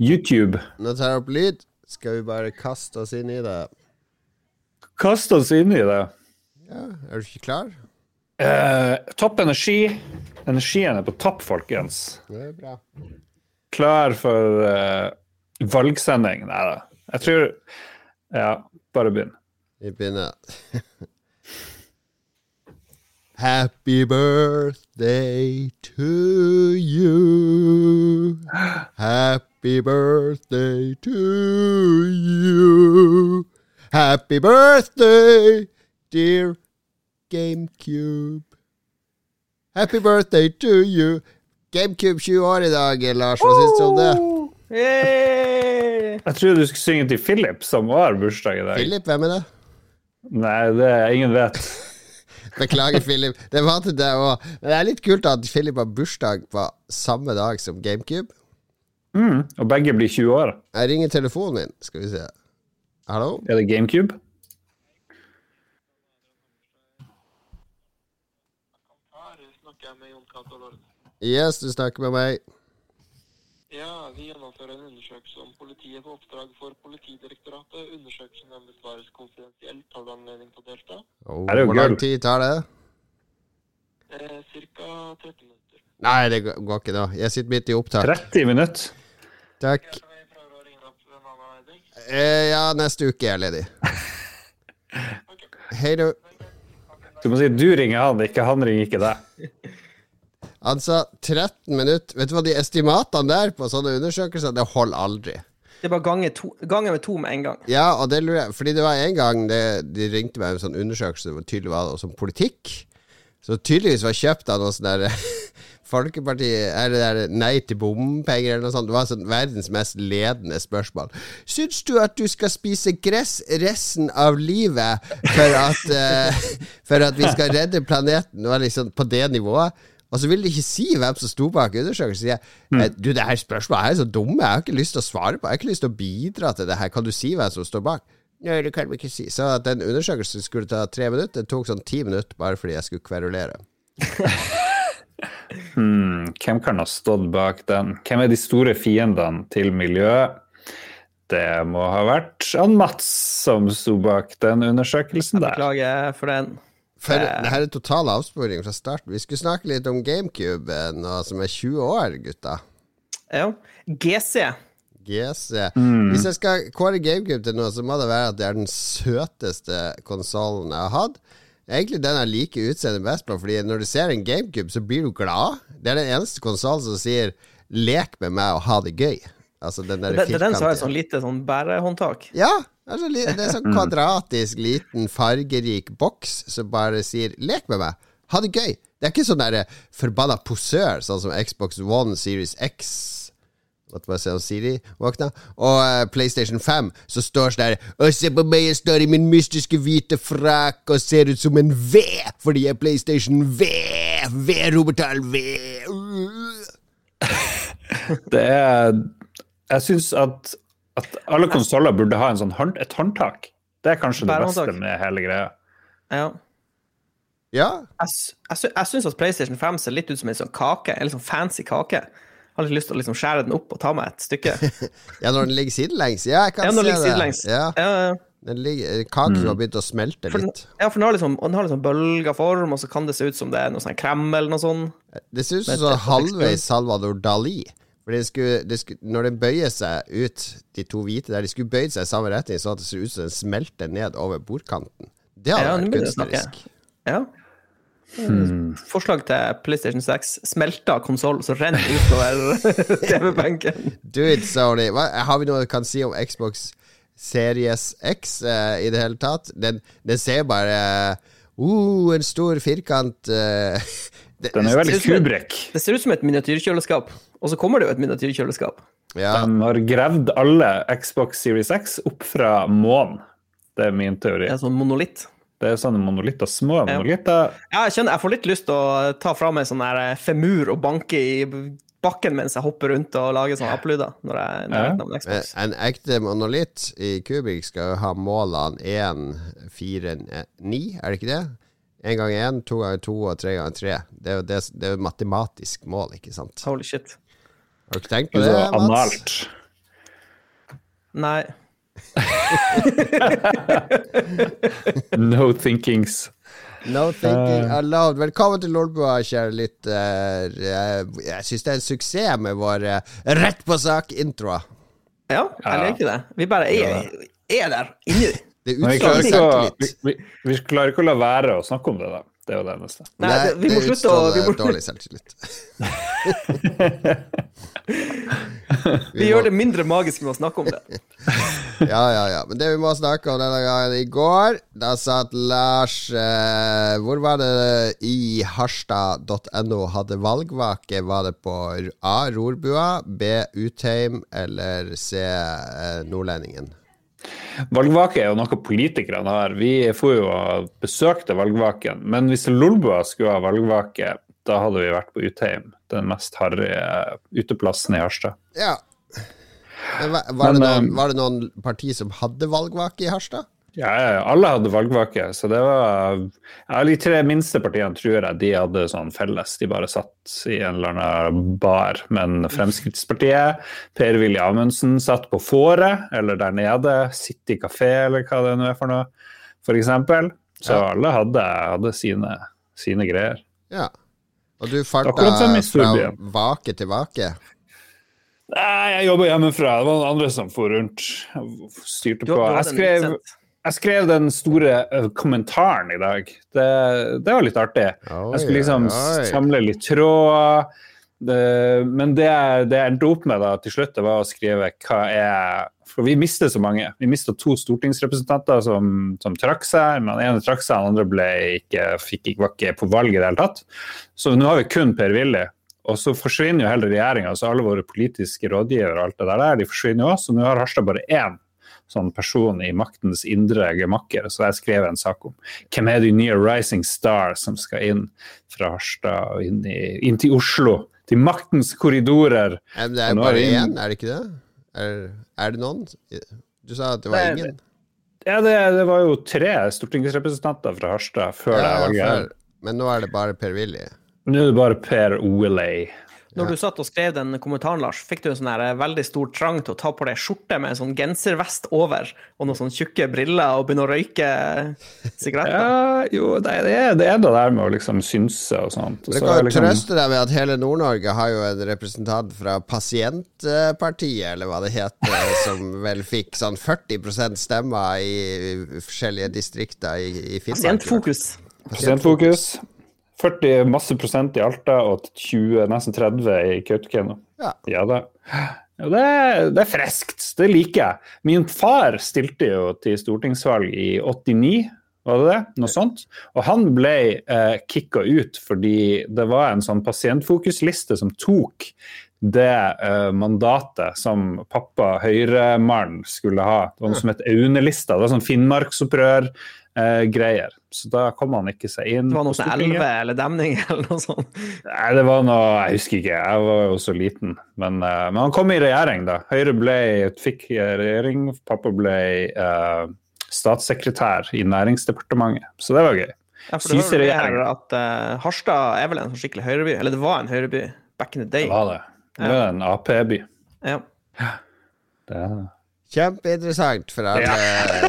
YouTube. Nå tar jeg opp lyd. Skal vi bare kaste oss inn i det? Kaste oss inn i det. Ja, Er du ikke klar? Eh, topp energi. Energien er på topp, folkens. Det er bra. Klar for eh, valgsending. Nei da. Jeg tror Ja, bare begynn. Vi begynner. Happy birthday to you. Happy birthday to you. Happy birthday, dear GameCube. Happy birthday to you. GameCube 20 år i dag, Lars. Hva syns du om det? Yay! Jeg trodde du skulle synge til Philip, som har bursdag i dag. Philip, hvem er det? Nei, det er ingen vet. Beklager, Philip. Det var til deg òg. Men det er litt kult at Philip har bursdag på samme dag som GameCube. Mm, og begge blir 20 år. Jeg ringer telefonen din. Skal vi se. Hallo? Er det GameCube? Yes, du snakker med meg. Ja, vi gjennomfører en undersøkelse om politiet på oppdrag for Politidirektoratet. Undersøkelsen den besvares konfidensielt. Har du anledning til å delta? Oh, Er det jo hvor lang tid tar det? Eh, Ca. 30 minutter. Nei, det går går ikke da. Jeg sitter midt i opptak. 30 minutter. Takk. Eh, ja, neste uke er jeg ledig. Hei, du. Du må si du ringer han, ikke han ringer ikke deg. Sa 13 minutter. Vet du hva de estimatene der på sånne undersøkelser, det holder aldri. Det er bare ganger gange med to med en gang. Ja, og det lurer jeg Fordi det var en gang det, de ringte meg med en sånn undersøkelse hvor tydelig var det, som politikk. Så tydeligvis var kjøpt av noe sånn der Folkeparti Eller det der Nei til bompenger eller noe sånt. Det var sånn verdens mest ledende spørsmål. Syns du at du skal spise gress resten av livet for at, uh, for at vi skal redde planeten? Det var liksom på det nivået. Og så vil de ikke si hvem som sto bak undersøkelsen. Sier eh, du, det her spørsmålet her er så dumme, jeg har ikke lyst til å svare på Jeg har ikke lyst til å bidra til det her. Kan du si hvem som står bak? Nei, det kan vi ikke si. Så den undersøkelsen skulle ta tre minutter, det tok sånn ti minutter bare fordi jeg skulle kverulere. Hmm, hvem kan ha stått bak den? Hvem er de store fiendene til miljøet? Det må ha vært han Mats som sto bak den undersøkelsen der. Beklager for den. For Det- det her er total avsporing fra starten. Vi skulle snakke litt om GameCube eh, nå som er 20 år, gutta. Ja. GC. GC. Hvis jeg skal kåre GameCube til noe, så må det være at det er den søteste konsollen jeg har hatt. Egentlig den jeg liker utseendet best på, Fordi når du ser en GameCube, så blir du glad. Det er den eneste konsollen som sier 'lek med meg og ha det gøy'. Altså den der Det, det er den som har et sånn lite sånn bærehåndtak. Ja, det er, så det er sånn kvadratisk, liten, fargerik boks som bare sier 'lek med meg', ha det gøy'. Det er ikke sånn der forbanna posør, sånn som Xbox One Series X Måtte bare se om Siri. Og eh, PlayStation 5, så står det der Og se på meg, jeg står i min mystiske hvite frakk og ser ut som en V, fordi jeg er PlayStation V. V. Uh. Det er Jeg syns at, at alle konsoller burde ha en sånn hånd, et håndtak. Det er kanskje det beste med hele greia. Ja. Ja. Jeg, jeg, jeg syns at PlayStation 5 ser litt ut som en sånn kake. En litt sånn fancy kake. Har litt lyst til å liksom skjære den opp og ta meg et stykke. ja, når den ligger sidelengs. Ja, jeg kan Ja, når se den ligger det. sidelengs. Ja, Ja, ja. den ligger, Kaken mm. har begynt å smelte For litt. ja, for den har liksom, den har liksom bølga form, og så kan det se ut som det er noe sånn krem eller noe sånt. Det ser ut som sånn halvveis Salvador Dali. For det skulle, det skulle, når den bøyer seg ut, de to hvite der, de skulle bøyd seg i samme retning, sånn at det ser ut som den smelter ned over bordkanten. Det hadde Ja, vært kunstnerisk. Ja. Forslag til PlayStation 6. Smelta konsoll som renner utover TV-benken. Do it, Sony. Hva, har vi noe vi kan si om Xbox Series X uh, i det hele tatt? Den, den ser bare uh, en stor firkant uh, det- Den er jo veldig Kubrick. Det ser ut som et miniatyrkjøleskap, og så kommer det jo et miniatyrkjøleskap. Ja, De har gravd alle Xbox Series X opp fra månen. Det er min teori. Det er sånn monolitt. Det er sånne monolitter, små Ja. monolitter. Ja, jeg kjenner jeg får litt lyst til å ta fram en sånn der eh, femur og banke i bakken mens jeg hopper rundt og lager sånne appelyder når jeg når jeg Ja. om Eh, Xbox. En ekte monolitt i Kubik skal jo ha målene 1, 4, 9, er det ikke det? Én gang én, to ganger to og tre ganger tre. Det er jo det, det er matematisk mål, ikke sant? Holy shit. Har du ikke tenkt på Så det, Mats? analt. Nei. No thinkings. No thinking allowed. Velkommen til Lolbua, kjære lytter. Jeg, jeg syns det er en suksess med vår rett på sak-introer. Ja, jeg liker det. Vi bare er, er der inni. Vi klarer, å, vi, vi, vi klarer ikke å la være å snakke om det, da. Det er jo det eneste. Nei, det, vi må det slutte å Det utstråler dårlig selvtillit. vi gjør det mindre magisk med å snakke om det. Ja, ja, ja. Men det vi må snakke om denne gangen I går, da satt Lars eh, Hvor var det i harstad.no hadde valgvake? Var det på A. Rorbua, B. Utheim eller C. Eh, Nordlendingen? Valgvake er jo noe politikerne har. Vi får jo besøkte valgvaken. Men hvis Lolbua skulle ha valgvake, da hadde vi vært på Utheim. Den mest harry uteplassen i Harstad. Ja. Men, var, var, Men, det noen, eh, var det noen parti som hadde valgvake i Harstad? Ja, alle hadde valgvake. Så det var ja, De tre minste partiene tror jeg de hadde sånn felles. De bare satt i en eller annen bar. Men Fremskrittspartiet, Per-Willy Amundsen, satt på Fåret eller der nede. City kafé eller hva det nå er for noe, f.eks. Så Ja. alle hadde, hadde sine, sine greier. Ja. Og du farta da fra vake til vake? Nei, jeg jobba hjemmefra. Det var noen andre som for rundt og styrte på. Jeg skrev. Jeg skrev den store kommentaren i dag. Det, det var litt artig. Oi, Jeg skulle liksom oi. samle litt tråder. Men det, det jeg endte opp med da, til slutt, det var å skrive hva er For vi mistet så mange. Vi mista to stortingsrepresentanter som, som trakk seg. Den ene trakk seg, den andre ble ikke, fikk var ikke på valg i det hele tatt. Så nå har vi kun Per-Willy. Og så forsvinner jo hele regjeringa, så alle våre politiske rådgivere og alt det der, de forsvinner jo også. Så nå har Harstad bare én sånn person i maktens indre gemakker. Så jeg skrev en sak om hvem er de nye Rising Stars som skal inn fra Harstad og inn, i, inn til Oslo. Til maktens korridorer. Eh, Det er bare én, er det ikke det? Er, er det noen? Du sa at det var Nei, ingen? Ja, det, det var jo tre stortingsrepresentanter fra Harstad før det Ja, valget. her. for, men nå er det bare Per-Willy. Nå er det bare Per Oeley. Når du satt og skrev den kommentaren, Lars, fikk du en sånn veldig stor trang til å ta på deg skjorte med en sånn genservest over, og noen sånne tjukke briller, og begynne å røyke sigaretter? Ja, jo, det, det, er, det er det der med å liksom synse og sånt. Og det kan er jo liksom- trøste deg med at hele Nord-Norge har jo en representant fra Pasientpartiet, eller hva det heter, som vel fikk sånn 40% stemmer i forskjellige distrikter i, i Finnmark. Pasientfokus. Pasientfokus. 40 masse prosent i Alta og 20, nesten 30 i Kautokeino. Ja. Ja. Det, det er friskt. Det liker jeg. Min far stilte jo til stortingsvalg i 89, var det det? Noe sånt. Og han ble eh, kicka ut fordi det var en sånn pasientfokusliste som tok det eh, mandatet som pappa Høyre-mannen skulle ha. Det var noe som het Aune-lista. Det var sånn Finnmarksopprør-greier. Så da kom han ikke seg inn. Det var noe sånn elve eller demning eller noe sånt. Nei, det var noe Jeg husker ikke, jeg var jo så liten. Men, eh, men han kom i regjering, da. Høyre ble, fikk regjering. Pappa ble eh, statssekretær i Næringsdepartementet, så det var gøy. Ja, for vel det at uh, Harstad er vel en sånn skikkelig høyreby, eller det var en høyreby back in the day. Det var det. Det var en Ap-by. Ja. Det er det. Kjempeinteressant for alle.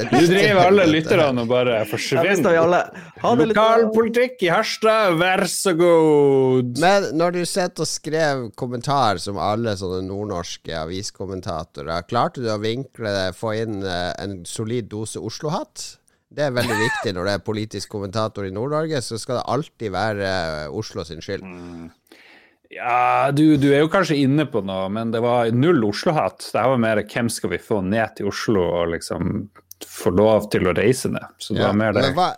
Du driver alle lytterne og bare Ja, forsvinner. Lokalpolitikk i Harstad, vær så god! Men når du sitter og skrev kommentar som alle sånne nordnorske aviskommentatorer, klarte du å vinkle det, få inn eh, en solid dose Oslo-hatt? Det er veldig viktig når det er politisk kommentator i Nord-Norge, så skal det alltid være eh, Oslo sin skyld. Ja, du, du er jo kanskje inne på noe, men det var null Oslo-hatt. Det var mer hvem skal vi få ned til Oslo og liksom få lov til å reise ned. Så det Ja, var mer det. hva-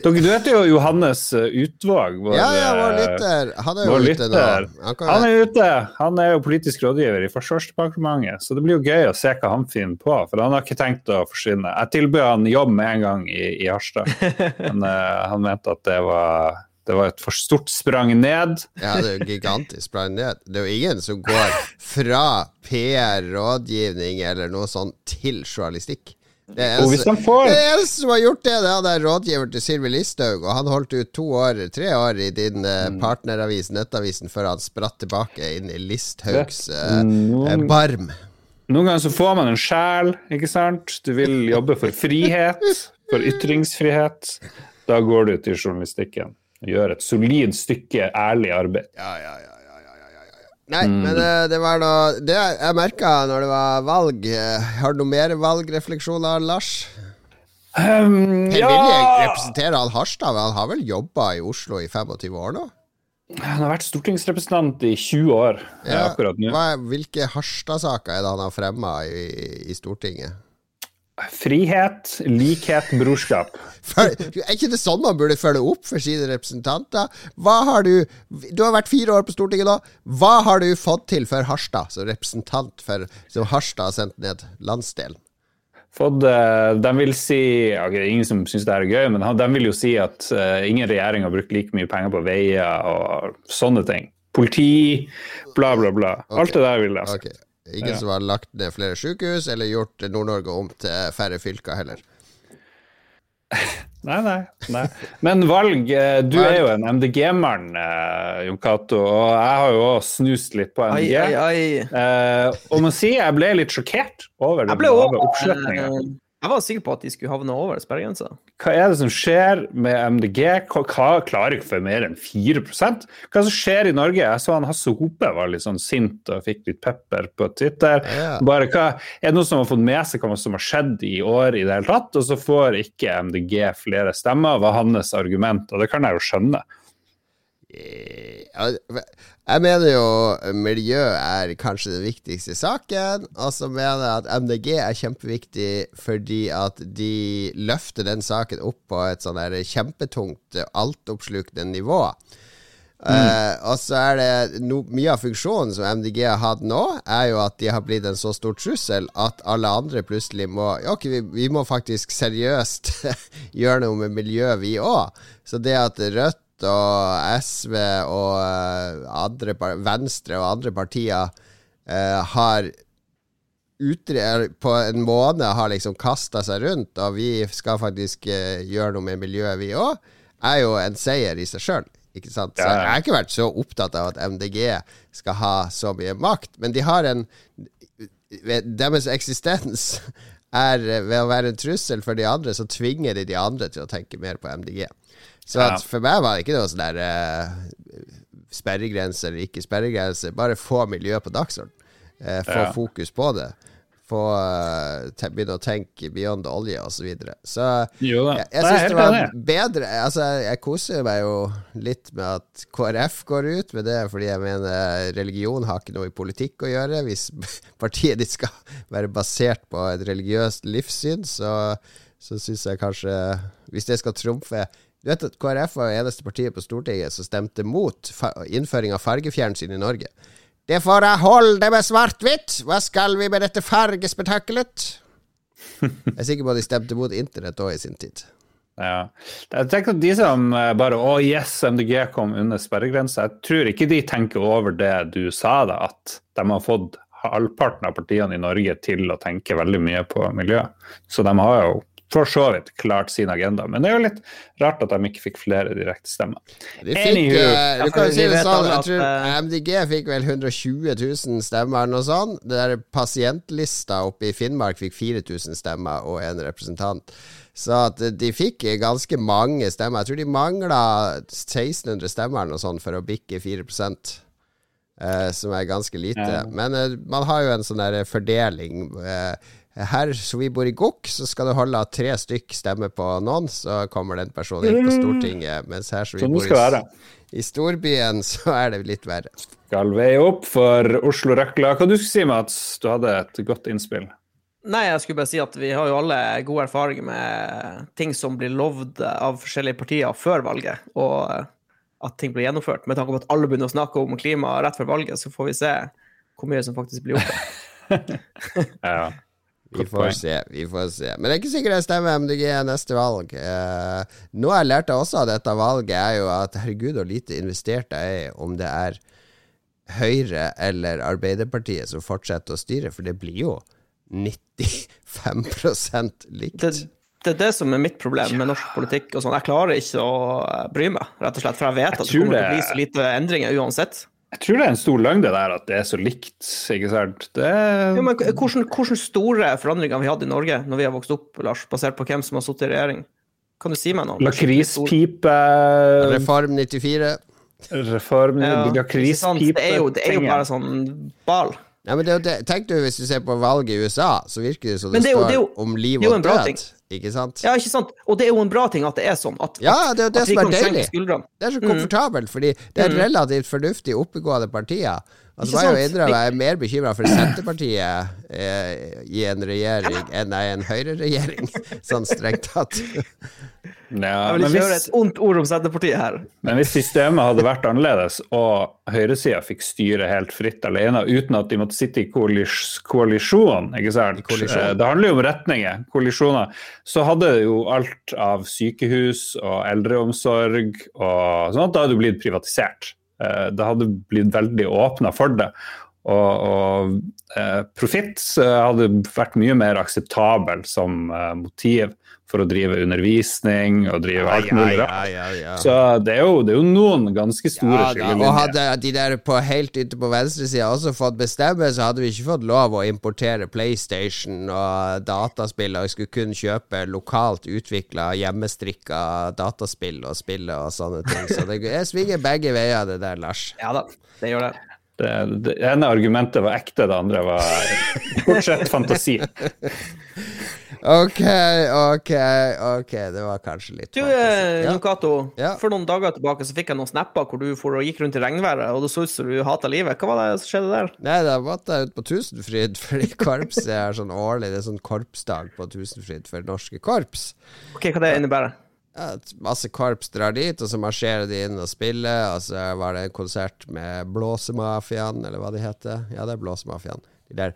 Dere, du vet jo Johannes uh, Utvåg. Vår, Ja, ja, vår eh, lytter. Han er jo ute nå. Han kan, Han er ute. Han er jo politisk rådgiver i Forsvarsdepartementet, så det blir jo gøy å se hva han finner på. For han har ikke tenkt å forsvinne. Jeg tilbød han jobb med en gang i, i Harstad, men uh, han mente at det var, det var et for stort sprang ned. Ja, det er jo gigantisk sprang ned. Det er jo ingen som går fra PR, rådgivning eller noe sånt til journalistikk. Det eneste, det eneste som har gjort det, det er den rådgiveren rådgiver til Sylvi Listhaug, og han holdt ut to år, tre år i din eh, Mm. partneravis, Nettavisen, før han spratt tilbake inn i Listhaugs eh, eh, barm. Noen ganger så får man en sjel, ikke sant. Du vil jobbe for frihet, for ytringsfrihet. Da går du til journalistikken gjør et solid stykke ærlig arbeid. Ja, ja, ja. ja, ja, ja, ja, ja. Nei, men eh, det var da Det jeg merka når det var valg eh, Har du noe mer valgrefleksjoner, Lars? Um, ja Vilje representerer han Harstad, men han har vel jobba i Oslo i 25 år nå? Han har vært stortingsrepresentant i 20 år ja, akkurat nå. Hva, hvilke Harstad-saker er det han har fremma i, i Stortinget? Frihet, likhet, brorskap. Er ikke det sånn man burde følge opp for sine representanter? Hva har du Du har vært fire år på Stortinget nå. Hva har du fått til for Harstad, som representant for Som Harstad har sendt ned landsdelen? Fått, eh, de vil si okay, det er Ingen som syns det er gøy, men han- de vil jo si at eh, ingen regjering har brukt like mye penger på veier og sånne ting. Politi, bla, bla, bla. Alt det der vil jeg si. Ok. Ingen Ja. som har lagt ned flere sykehus, eller gjort Nord-Norge om til færre fylker heller. Nei, nei, nei. Men valg eh, Du er jo en MDG-mann, eh, Jon Cato, og jeg har jo òg snust litt på Ai, MDG. ai, ai. Eh, og må si jeg ble litt sjokkert over den lave oppslutninga. Jeg var sikker på at de skulle havne over sperregrensa. Hva er det som skjer med MDG? Hva, hva klarer ikke for mer enn 4 Hva er det som skjer i Norge? Jeg så han Hasse Hope var litt sånn sint og fikk litt pepper på Twitter. Ja. Bare hva, Er det noen som har fått med seg hva som har skjedd i år i det hele tatt? Og så får ikke MDG flere stemmer, var hans argument, og det kan jeg jo skjønne. Eh, Jeg mener jo miljø er kanskje den viktigste saken. Og så mener jeg at MDG er kjempeviktig fordi at de løfter den saken opp på et sånn kjempetungt, altoppslukende nivå. Eh, og så er det no, Mye av funksjonen som MDG har hatt nå, er jo at de har blitt en så stor trussel at alle andre plutselig må ja, ok, vi, vi må faktisk seriøst gjøre noe med miljøet, vi òg. Så det at Rødt og SV og eh, andre, Venstre og andre partier eh, har utre, på en måned har liksom kasta seg rundt, og vi skal faktisk eh, gjøre noe med miljøet, vi òg, er jo en seier i seg sjøl. Ikke sant? Så jeg har ikke vært så opptatt av at MDG skal ha så mye makt, men de har en Deres eksistens er ved å være en trussel for de andre, så tvinger de de andre til å tenke mer på MDG. Så Ja. for meg var det ikke noe sånn der eh, sperregrense eller ikke sperregrense. Bare få miljøet på dagsorden. Eh, få Ja. fokus på det. Få eh, te- begynne å tenke beyond olje osv. Så, videre. så Jo jeg, jeg syns det var enig. bedre Altså, jeg, jeg koser meg jo litt med at KrF går ut med det, fordi jeg mener religion har ikke noe i politikk å gjøre. Hvis partiet ditt skal være basert på et religiøst livssyn, så, så syns jeg kanskje Hvis det skal trumfe Du vet at KrF var det eneste partiet på Stortinget som stemte mot innføring av fargefjernsyn i Norge. Det får jeg holde med svart-hvitt! Hva skal vi med dette fargespetakkelet? Jeg er sikker på at de stemte mot internett òg i sin tid. Ja. Jeg tenker at De som eh, bare Å, yes, MDG kom under sperregrensa. Jeg tror ikke de tenker over det du sa, da, at de har fått halvparten av partiene i Norge til å tenke veldig mye på miljø. Så de har jo for så vidt klart sin agenda. Men det er jo litt rart at de ikke fikk flere direkte stemmer. De fikk, Anywho. eh, du kan jo si det sånn, jeg tror eh, MDG fikk vel 120 000 stemmer eller noe sånt. Det der pasientlista oppe i Finnmark fikk 4000 stemmer og en representant. Så at eh, de fikk ganske mange stemmer. Jeg tror de mangla 1600 stemmer eller noe sånt for å bikke 4 Uh, som er ganske lite. Ja. Men uh, man har jo en sånn der fordeling. eh, her som vi bor i Gokk, så skal du holde at tre stykk stemmer på noen, så kommer den personen inn på Stortinget. Mens her som vi Sånn bor i, i storbyen, så er det litt verre. Skal veie opp for Oslo Røkla. Hva du skulle si, Mats? Du hadde et godt innspill. Nei, jeg skulle bare si at vi har jo alle gode erfaringer med ting som blir lovd av forskjellige partier før valget, og at ting blir gjennomført. Med tanke på at alle begynner å snakke om klima rett før valget, så får vi se hvor mye som faktisk blir gjort. Ja. Vi får poeng. se, vi får se. Men det er ikke sikkert jeg stemmer MDG neste valg. Eh, noe jeg lærte også av dette valget, er jo at herregud, hvor lite investert jeg er om det er Høyre eller Arbeiderpartiet som fortsetter å styre, for det blir jo 95% likt. Det, det er det som er mitt problem med norsk politikk. og sånn. Jeg klarer ikke å bry meg, rett og slett, for jeg vet at det kommer til å bli så lite endringer uansett. Jeg tror det er en stor løgn det der at det er så likt, ikke sant. Det Ja, men hvordan, hvordan store forandringer har vi hatt i Norge når vi har vokst opp, Lars, basert på hvem som har sittet i regjering? Kan du si meg noe? Lakrispipe Reform 94. Reform Ja. Lakrispipe Det er jo, det er jo bare sånn ball. Ja, men det, tenk du hvis du ser på valget i USA, så virker det som det, det står jo- om liv og død. ting. Ikke sant? Ja, ikke sant? Og det er jo en bra ting at det er sånn. At, Ja, det er jo det som er deilig. Det er så Mm. komfortabelt, fordi det er relativt fornuftig, oppegående partier. Altså, jeg jo jeg er mer bekymra for Senterpartiet eh, i en regjering enn jeg er en høyreregjering, sånn strengt tatt. Ja, Jeg vil ikke høre et ondt ord om Senterpartiet her. men hvis systemet hadde vært annerledes, og høyresida fikk styre helt fritt alene uten at de måtte sitte i koalis koalisjon, ikke sant? kollisjon. Eh, Det handler jo om retninger, koalisjoner, Så hadde jo alt av sykehus og eldreomsorg og sånt, da hadde jo blitt privatisert. Eh, Det hadde blitt veldig åpna for det. Og, og eh, profitt eh, hadde vært mye mer akseptabel som motiv for å drive undervisning og drive alt mulig rart. ja, ja. Så det er, jo, det er jo noen ganske store Ja, skillelinjer. og hadde de der på helt ute på venstresida også fått bestemme, så hadde vi ikke fått lov å importere PlayStation og dataspill, og vi skulle kun kjøpe lokalt utvikla, hjemmestrikka dataspill og spille og sånne ting. Så det jeg svinger begge veier, det der, Lars. Ja da, det gjør det. Det, det ene argumentet var ekte, det andre var fortsatt fantasi. Ok, ok, ok, det var kanskje litt Du, eh, Ja. for noen dager tilbake så fikk jeg noen snapper hvor du for og gikk rundt i regnværet, og det så ut som du hata livet. Hva var det som skjedde der? Nei, da måtte jeg ut på Tusenfryd, fordi korpset er sånn årlig. Det er sånn korpsdag på Tusenfryd for norske korps. Ok, Hva det innebærer? At masse korps drar dit, og så marsjerer de inn og spiller. Og så var det en konsert med Blåsemafiaen, eller hva de heter. Ja, det er Blåsemafiaen. De der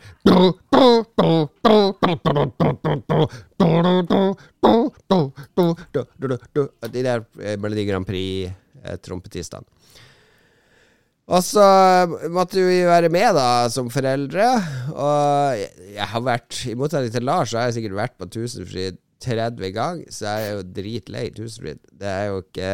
De der eh, Melodi Grand Prix-trompetistene. Og så måtte vi være med, da, som foreldre. Og jeg har vært, i motsetning til Lars, så har jeg sikkert vært på Tusenfryd 30 ganger, så jeg er jo dritlei Tusenfryd. Det er jo ikke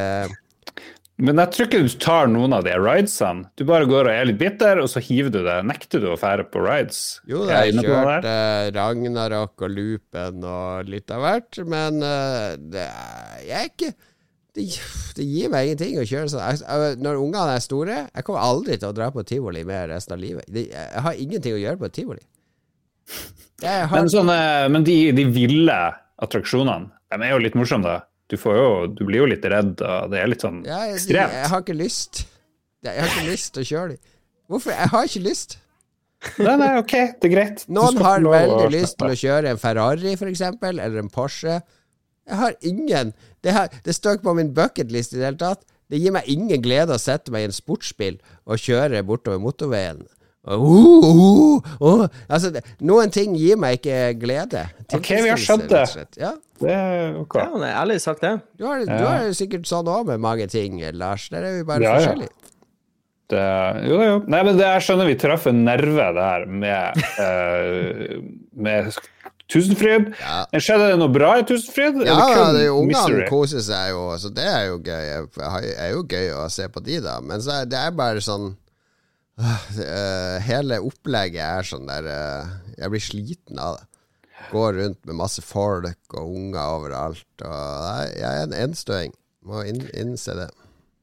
Men jeg tror ikke du tar noen av de ridesene. Du bare går og er litt bitter, og så hiver du deg. Nekter du å fære på rides? Jo, da, jeg på kjørt Ragnarok og Loopen og litt av hvert, men uh, det er, jeg ikke det, det gir meg ingenting å kjøre sånn. Jeg, jeg, når ungene er store Jeg kommer aldri til å dra på tivoli mer resten av livet. Jeg har ingenting å gjøre på et tivoli. Har, Men, sånne, men de, de ville attraksjonene, de er jo litt morsomme, da. Du, får jo, du blir jo litt redd, og det er litt sånn jeg, jeg, ekstremt. jeg har ikke lyst. Jeg, har ikke lyst til å kjøre dem. Hvorfor? Jeg har ikke lyst. Nei, nei, ok, det er greit. Noen har veldig å lyst til å kjøre en Ferrari, eksempel, eller en Porsche. Jeg har ingen Det, har, det står ikke på min bucketlist i det hele tatt. Det gir meg ingen glede å sette meg i en sportsbil og kjøre bortover motorveien. Og, uh, uh, uh. Altså, noen ting gir meg ikke glede. Ok, vi har skjønt det. Ja. Det er ok. Ja, ærlig sagt, det. Du har, du har sikkert sånn òg med mange ting, Lars. Der er vi bare Ja, ja. Det, jo, jo. Nei, men det jeg skjønner vi traff en nerve der med, uh, med Tusenfryd. Ja. Skjedde det noe bra i Tusenfryd? Ja, det er ungene koser seg jo, så det er jo gøy. Det er jo gøy å se på de, da. Men så er det er bare sånn Hele opplegget er sånn der øh, Jeg blir sliten av det. Går rundt med masse folk og unger overalt. Og jeg er en enstøing. Må inn, innse det.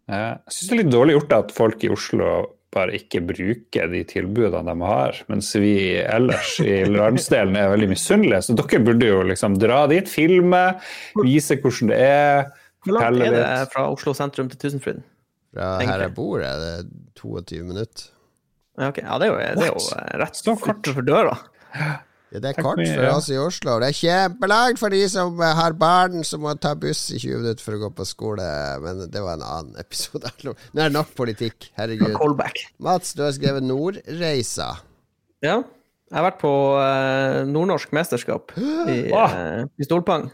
Jeg syns det er litt dårlig gjort at folk i Oslo bare ikke bruker de tilbudene de har, mens vi ellers i landsdelen er veldig misunnelige. Så dere burde jo liksom dra dit, filme, vise hvordan det er. Hvor langt er det fra Oslo sentrum til Tusenfryd? Fra her jeg bor, er det 22 minutter. Ja, ja, det er jo, det er jo eh, rett kort. utenfor døra. Ja, det er kort for oss i Oslo. Det er kjempelangt for de som eh, har barn som må ta buss i 20 minutter for å gå på skole. Men det var en annen episode. Nå er det nok politikk. Herregud. Mats, du har skrevet Nordreisa. Ja. Jeg har vært på eh, nordnorsk mesterskap i Åh. uh, pistolpang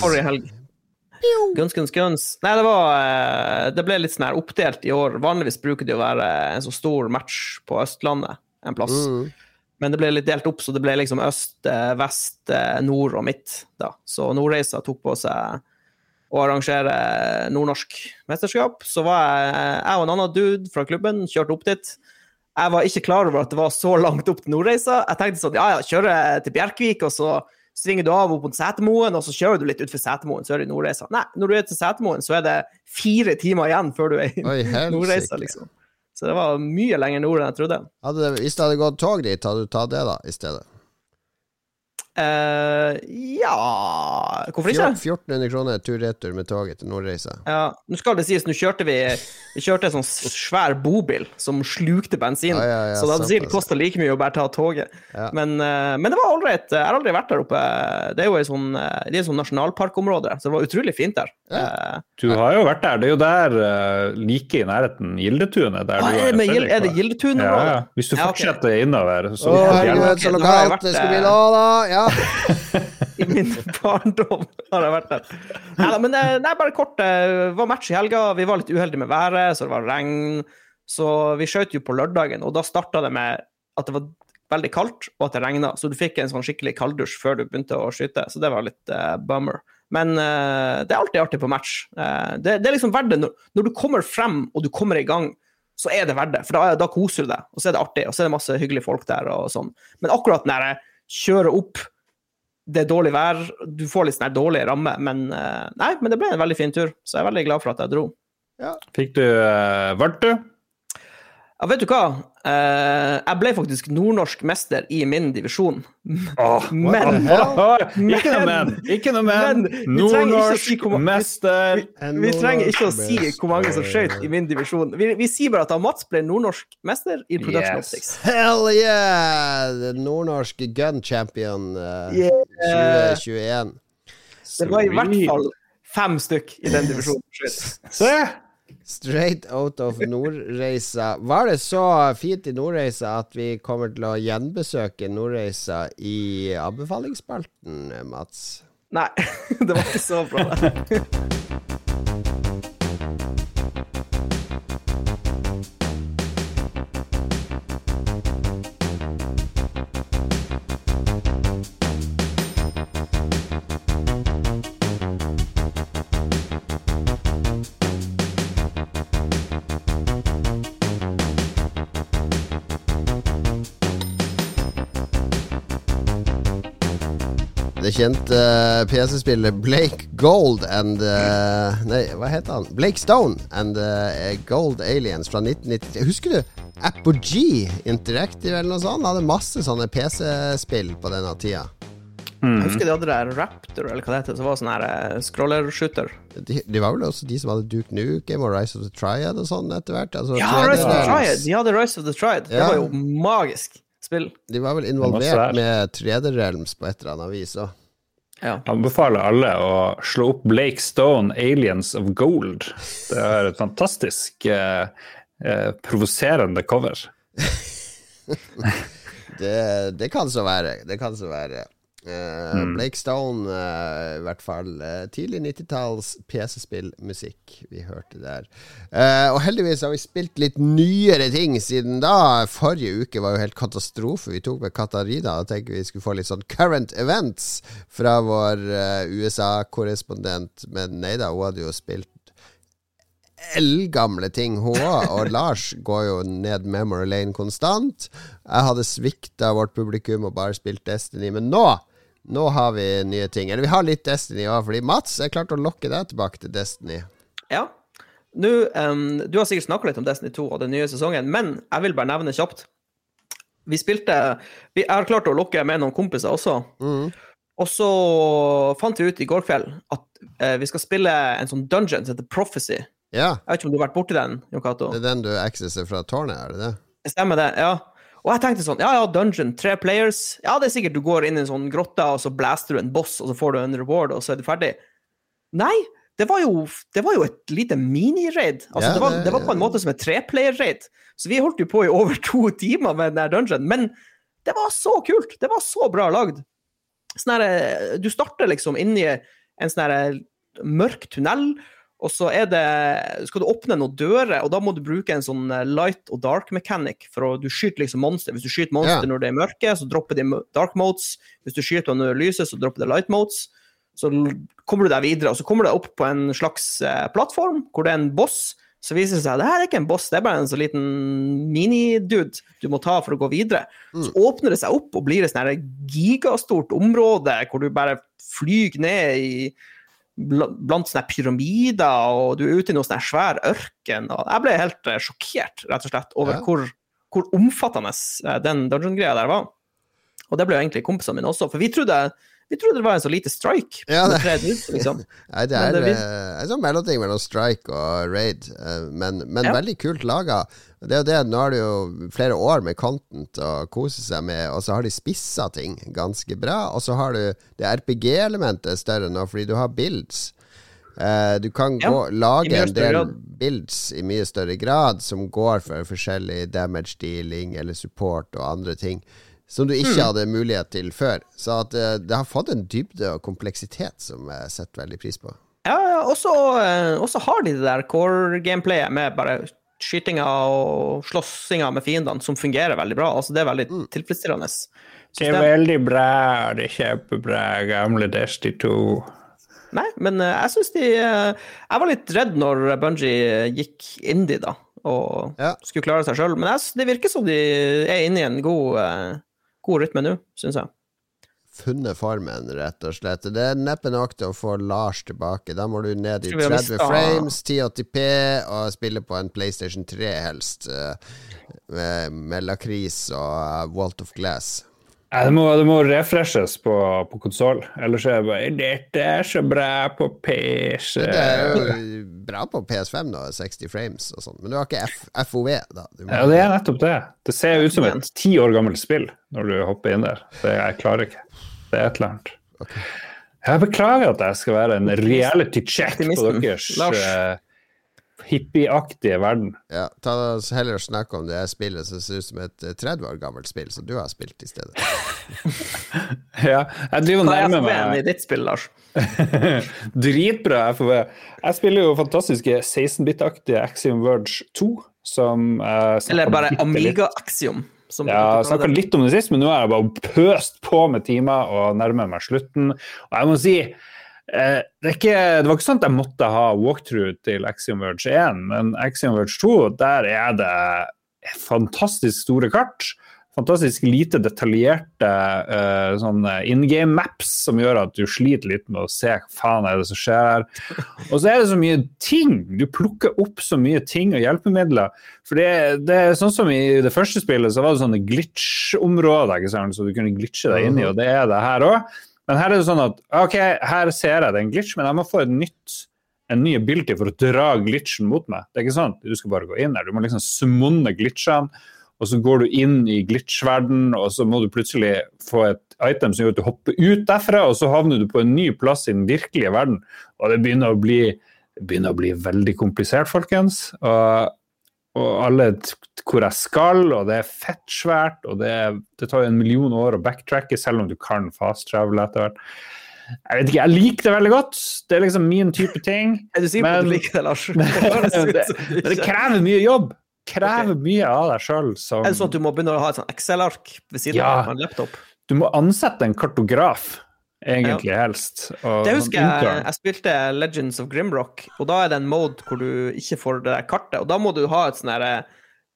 forrige helg. Guns, guns, guns. Nei, det var eh, Det ble litt sånn her oppdelt i år. Vanligvis bruker det å være en så stor match på Østlandet en plass. Mm. Men det ble litt delt opp, så det ble liksom øst, eh, vest, eh, nord og midt. da. Så Nordreisa tok på seg å arrangere nordnorsk mesterskap. Så var jeg, jeg og en annen dude fra klubben kjørte opp dit. Jeg var ikke klar over at det var så langt opp til Nordreisa. Jeg tenkte sånn, ja ja, kjøre til Bjerkvik, og så svinger du av opp mot Setermoen, og så kjører du litt utfor Setermoen, så er det Nordreisa. Nei, når du er til Setermoen, så er det fire timer igjen før du er i Nordreisa, liksom. Så det var mye lenger nord enn jeg trodde. Hadde det- Hvis det hadde gått tog dit, hadde du tatt det da, i stedet? Eh, ja Hvorfor ikke? 1400 kroner tur-retur med toget til Nordreisa. Ja, nå skal det sies, nå kjørte vi Vi kjørte en sånn svær bobil som slukte bensin. Ja, ja, ja, så det hadde sikkert kosta like mye å bare ta toget. Ja. Men, uh, men det var ålreit. Jeg har aldri vært der oppe. Det er jo et sånn, eh, sånn nasjonalparkområde, så det var utrolig fint der. Uh, Du har jo vært der. Det er jo der, like i nærheten, Gildetunet. Der ah, du er, Gild- er det Gildetunet? Ja, ja. Hvis du Ja, okay. fortsetter innover, så Å, Ja, herregud, så nå har jeg lokalt vært, det skal bli Da nå, da! Ja. I min barndom har jeg vært der. Neida, men eh, nei, bare kort. Det var match i helga. Vi var litt uheldige med været, så det var regn. Så vi skjøt jo på lørdagen, og da starta det med at det var veldig kaldt, og at det regna. Så du fikk en sånn skikkelig kalddusj før du begynte å skyte, så det var litt uh, bummer. Men uh, det er alltid artig på match. Uh, det, det er liksom verdt det. Når, når du kommer frem, og du kommer i gang, så er det verdt det. For da, da koser du deg, og så er det artig, og så er det masse hyggelige folk der og sånn. Men akkurat når jeg kjører opp det er dårlig vær, du får litt sånn dårlig ramme, men eh, nei, men det ble en veldig fin tur, så jeg er veldig glad for at jeg dro. Fikk du uh, Vart du? Ja, vet du hva? Eh, jeg ble faktisk nordnorsk mester i min divisjon. Oh, Men- men, Ikke noe men! Ikke noe men! Men si Nordnorsk mester! Vi trenger ikke å si hvor mange som skøyt i min divisjon. Vi, vi sier bare at da Mats ble nordnorsk mester i Production Yes. Optics. Hell yeah! Nordnorsk gun champion uh, Yeah. 2021. Det var i hvert fall fem stykk i den divisjonen. Se! Straight out of Nordreisa. Var det så fint i Nordreisa at vi kommer til å gjenbesøke Nordreisa i anbefalingsspalten, Mats? Nei, det var ikke så bra. det. Kjente uh, PC-spillet Blake Gold and uh, Nei, hva heter han? Blake Stone and uh, Gold Aliens fra 1993. Husker du Apogee Interactive eller noe sånt? Hadde masse sånne PC-spill på denne tida. Jeg husker de hadde der Raptor, eller hva det heter, som var sånn her eh, scroller-shooter. De, de var vel også de som hadde Duke Nukem og Rise of the Triad og sånn etter hvert? Altså, Ja, Rise of the Triad! De hadde Rise of the Triad. Det var jo magisk spill. De var vel involvert med 3D-realms på et eller annet vis òg. Ja. Anbefaler alle å slå opp Blake Stone, 'Aliens of Gold'. Det er et fantastisk eh, eh, provoserende cover. Det, det kan så være. Det kan så være. Eh, Blake Stone, eh, i hvert fall eh, tidlig 90-talls PC-spillmusikk vi hørte der. Eh, og heldigvis har vi spilt litt nyere ting siden da. Forrige uke var jo helt katastrofe. Vi tok med Katarina og tenkte vi skulle få litt sånn current events fra vår eh, USA-korrespondent. Men nei da, hun hadde jo spilt eldgamle ting, hun òg. Og Lars går jo ned memory lane konstant. Jeg hadde svikta vårt publikum og bare spilt Destiny, men nå nå har vi nye ting. Eller vi har litt Destiny òg, fordi Mats jeg klart å lokke deg tilbake til Destiny. ja. Nå, um, du har sikkert snakka litt om Destiny 2 og den nye sesongen, men jeg vil bare nevne kjapt. Vi spilte vi, Jeg har klart å lokke med noen kompiser også. Mm. Og så fant vi ut i går kveld at uh, vi skal spille en sånn dungeon som heter Prophecy. Ja, Jeg vet ikke om du har vært borti den, Jon Cato? det er den du accesser fra tårnet, er det det? Stemmer det, ja. Og jeg tenkte sånn, ja ja, dungeon, tre players. Ja, det er sikkert du går inn i en sånn grotte, og så blaster du en boss, og så får du en reward, og så er du ferdig. Nei, det var jo, det var jo et lite mini-raid. Altså, Ja, det, var, det- var på en måte som et treplayer-raid. Så vi holdt jo på i over to timer med den der dungeon, men det var så kult! Det var så bra lagd. Sånn her, eh, du starter liksom inni en sånn her mørk tunnel, og så er det, skal du åpne noen dører, og da må du bruke en sånn eh, light og dark mechanic. For å, du skyter liksom monster. Hvis du skyter monster yeah. når det er mørke, så dropper de dark modes. Hvis du skyter når det lyser, så dropper det light modes. Så kommer du deg videre, og så kommer du deg opp på en slags eh, plattform hvor det er en boss. Så viser det seg at det her er ikke en boss, det er bare en sånn liten minidude du må ta for å gå videre. Så åpner det seg opp og blir et sånn gigastort område hvor du bare flyr ned i blant sånne pyramider, og du er ute i noe sånn svær ørken. Og jeg ble helt eh, sjokkert, rett og slett, over Ja. hvor, hvor omfattende eh, den dungeon-greia der var. Og det ble jo egentlig kompisene mine også, for vi trodde, vi trodde det var en så lite strike. Ja, det- ut, liksom. Nei, det er det eh, en sånn mellomting mellom strike og raid, eh, men, men Ja. veldig kult laga. Det er det, Nå har de jo flere år med content å kose seg med, og så har de spissa ting ganske bra. Og så har du det RPG-elementet større nå, fordi du har builds. Eh, du kan Ja, gå, lage en del grad. builds i mye større grad som går for forskjellig damage dealing eller support og andre ting. Som du ikke ikke hadde mulighet til før. Så at eh, det har fått en dybde og kompleksitet som jeg setter veldig pris på. Ja, ja, og så eh, og så har de det der core-gameplayet med bare skytinga og slåssinga med fiendene som fungerer veldig bra. Altså, det er veldig Mm. tilfredsstillende. Det er veldig bra, det er kjempebra, gamle Desti 2. Nei, men eh, jeg syns de eh, Jeg var litt redd når Bungie gikk indie, da, og Ja. skulle klare seg sjøl. Men jeg, det virker som de er inne i en god, eh, god rytme nå, syns jeg. Funnet formen, rett og slett. Det er neppe nok til å få Lars tilbake. Da må du ned i Tror vi har 30 frames, 1080P, og spille på en PlayStation 3 helst. eh, Med, med lakris og uh, Walt of Glass. Nei, det, må, det må refreshes på, på konsoll, ellers er det bare Dette er så bra på PC. Men det er jo bra på PS5, da, 60 frames og sånn. Men du har ikke F FOV, da. Du må- Ja, det er nettopp det. Det ser ut som et ti år gammelt spill når du hopper inn der. Det, jeg klarer ikke. Det er et eller annet. Jeg beklager at jeg skal være en reality check på deres Lars. Hippieaktige verden. Ja, ta oss heller snakke om det spillet som ser ut som et eh, 30 år gammelt spill, som du har spilt i stedet. Ja, jeg driver og Hva er nærmer FB-en i ditt spill, Lars? Dritbra FOV. Jeg spiller jo fantastiske 16-bit-aktige Axiom Verge 2, som uh, Eller bare Amiga Axiom? Som Ja, snakka litt om det sist, men nå har jeg bare pøst på med timer og nærmer meg slutten. Og jeg må si, eh, det, er ikke, det var ikke sånn at jeg måtte ha walkthrough til Axiom Verge 1, men Axiom Verge 2, der er det fantastisk store kart. Fantastisk lite detaljerte uh, sånne in game maps som gjør at du sliter litt med å se hva faen er det som skjer her. Og så er det så mye ting. Du plukker opp så mye ting og hjelpemidler. For det, det er sånn som i det første spillet, så var det sånne glitch-områder, ikke sant? så du kunne glitche deg inn i, og det er det her òg. Men her er det sånn at OK, her ser jeg det er en glitch, men jeg må få nytt en ny ability for å dra glitchen mot meg. Det er ikke sånn du skal bare gå inn her. Du må liksom smunne glitchene, og så går du inn i glitch-verden, og så må du plutselig få et item som gjør at du hopper ut derfra, og så havner du på en ny plass i den virkelige verden. Og det begynner å bli, begynner å bli veldig komplisert, folkens. Og, og alle hvor jeg skal, og det er fett svært, og det, er- det tar jo en million år å backtracke, selv om du kan fast travel etter hvert. Jeg vet ikke, jeg liker det veldig godt. Det er liksom min type ting. Er du sikker på at du liker det, Lars? Det det, men det krever mye jobb. Krever mye av deg sjøl. Er det sånn at du må begynne å ha et sånn Excel-ark ved siden Ja. av en laptop? Du må ansette en kartograf, egentlig helst. Og Det sånn husker jeg, jeg spilte Legends of Grimrock, og da er det en mode hvor du ikke får det der kartet, og da må du ha et sånn herre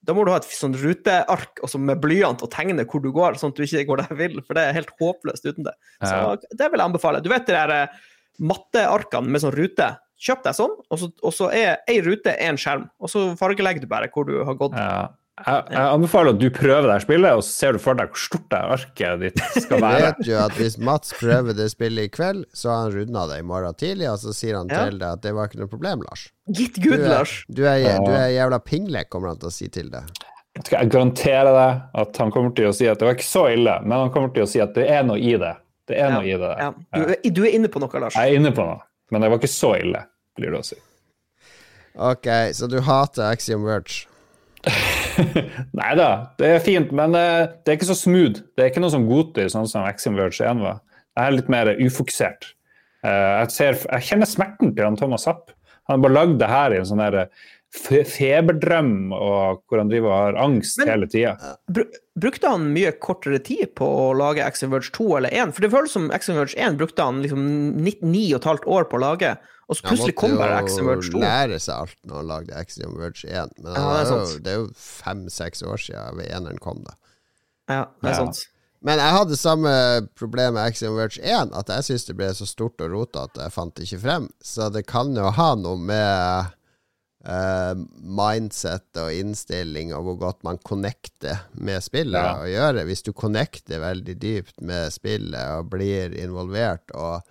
da må du ha et sånn ruteark også med blyant og tegne hvor du går, sånn at du ikke går der vill, for det er helt håpløst uten det. Så det vil jeg anbefale. Du vet de der eh, mattearkene med sånn rute? Kjøp deg sånn, og så, og så er ei rute én skjerm, og så fargelegger du bare hvor du har gått. Ja. Jeg, jeg anbefaler at du prøver det spillet, og så ser du for deg hvor stort det arket ditt skal Du være. vet jo at hvis Mats prøver det spillet i kveld, så har han runda det i morgen tidlig, og så sier han Ja. til deg at det var ikke noe problem, Lars. Gitt Gud, Lars! du er, du er jævla pingle, kommer han til å si til deg. Jeg garanterer deg at han kommer til å si at det var ikke så ille, men han kommer til å si at det er noe i det. Det er noe i det. Ja. Du, du er inne på noe, Lars. Jeg er inne på noe, men det var ikke så ille, blir det å si. Ok, så du hater Axiom Verge. Nei da, det er fint, men eh, det er ikke så smooth. Det er ikke noe som Goti, sånn som Axiom Verge 1 var. Det er litt mer ufokusert. Eh, jeg, ser, jeg kjenner smerten til han Thomas Zapp. Han har bare lagd det her i en sånn der fe- feberdrøm, og hvor han driver og har angst Men- hele tida. Br Brukte han mye kortere tid på å lage Action Verge 2 eller 1? For det føles som Action Verge 1 brukte han liksom ni ni og et halvt år på å lage, og så plutselig kom bare Action jo Verge 2. lære seg alt når han lagde Action Verge 1. Men Ja, det er jo, sant. det er jo fem-seks år siden ved eneren kom, da. Ja, det er Ja. sant. Men jeg hadde samme problem med Axiom Verge 1, at jeg syntes det ble så stort og rotete at jeg fant det ikke frem. Så det kan jo ha noe med eh, mindset og innstilling og hvor godt man connecter med spillet Ja. å gjøre. Hvis du connecter veldig dypt med spillet og blir involvert og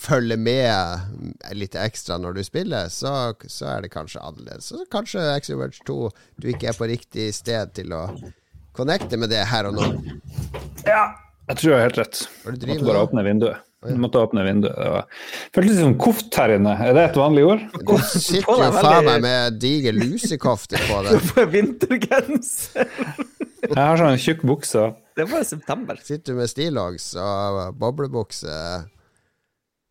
følger med litt ekstra når du spiller, så, så er det kanskje annerledes. Så kanskje Exoverge Verge 2 du ikke er på riktig sted til å connecte med det her og nå. Ja, jeg tror jeg har helt rett. Du Måtte bare med? åpne vinduet. Jeg måtte åpne vinduet. Det var... Føltes som koft her inne. Er det et vanlig ord? Du sitter jo faen meg med diger lusekofte på deg. Du får vintergenser! Jeg har sånn tjukk bukse. Det var i september. Sitter du med stillongs og boblebukse.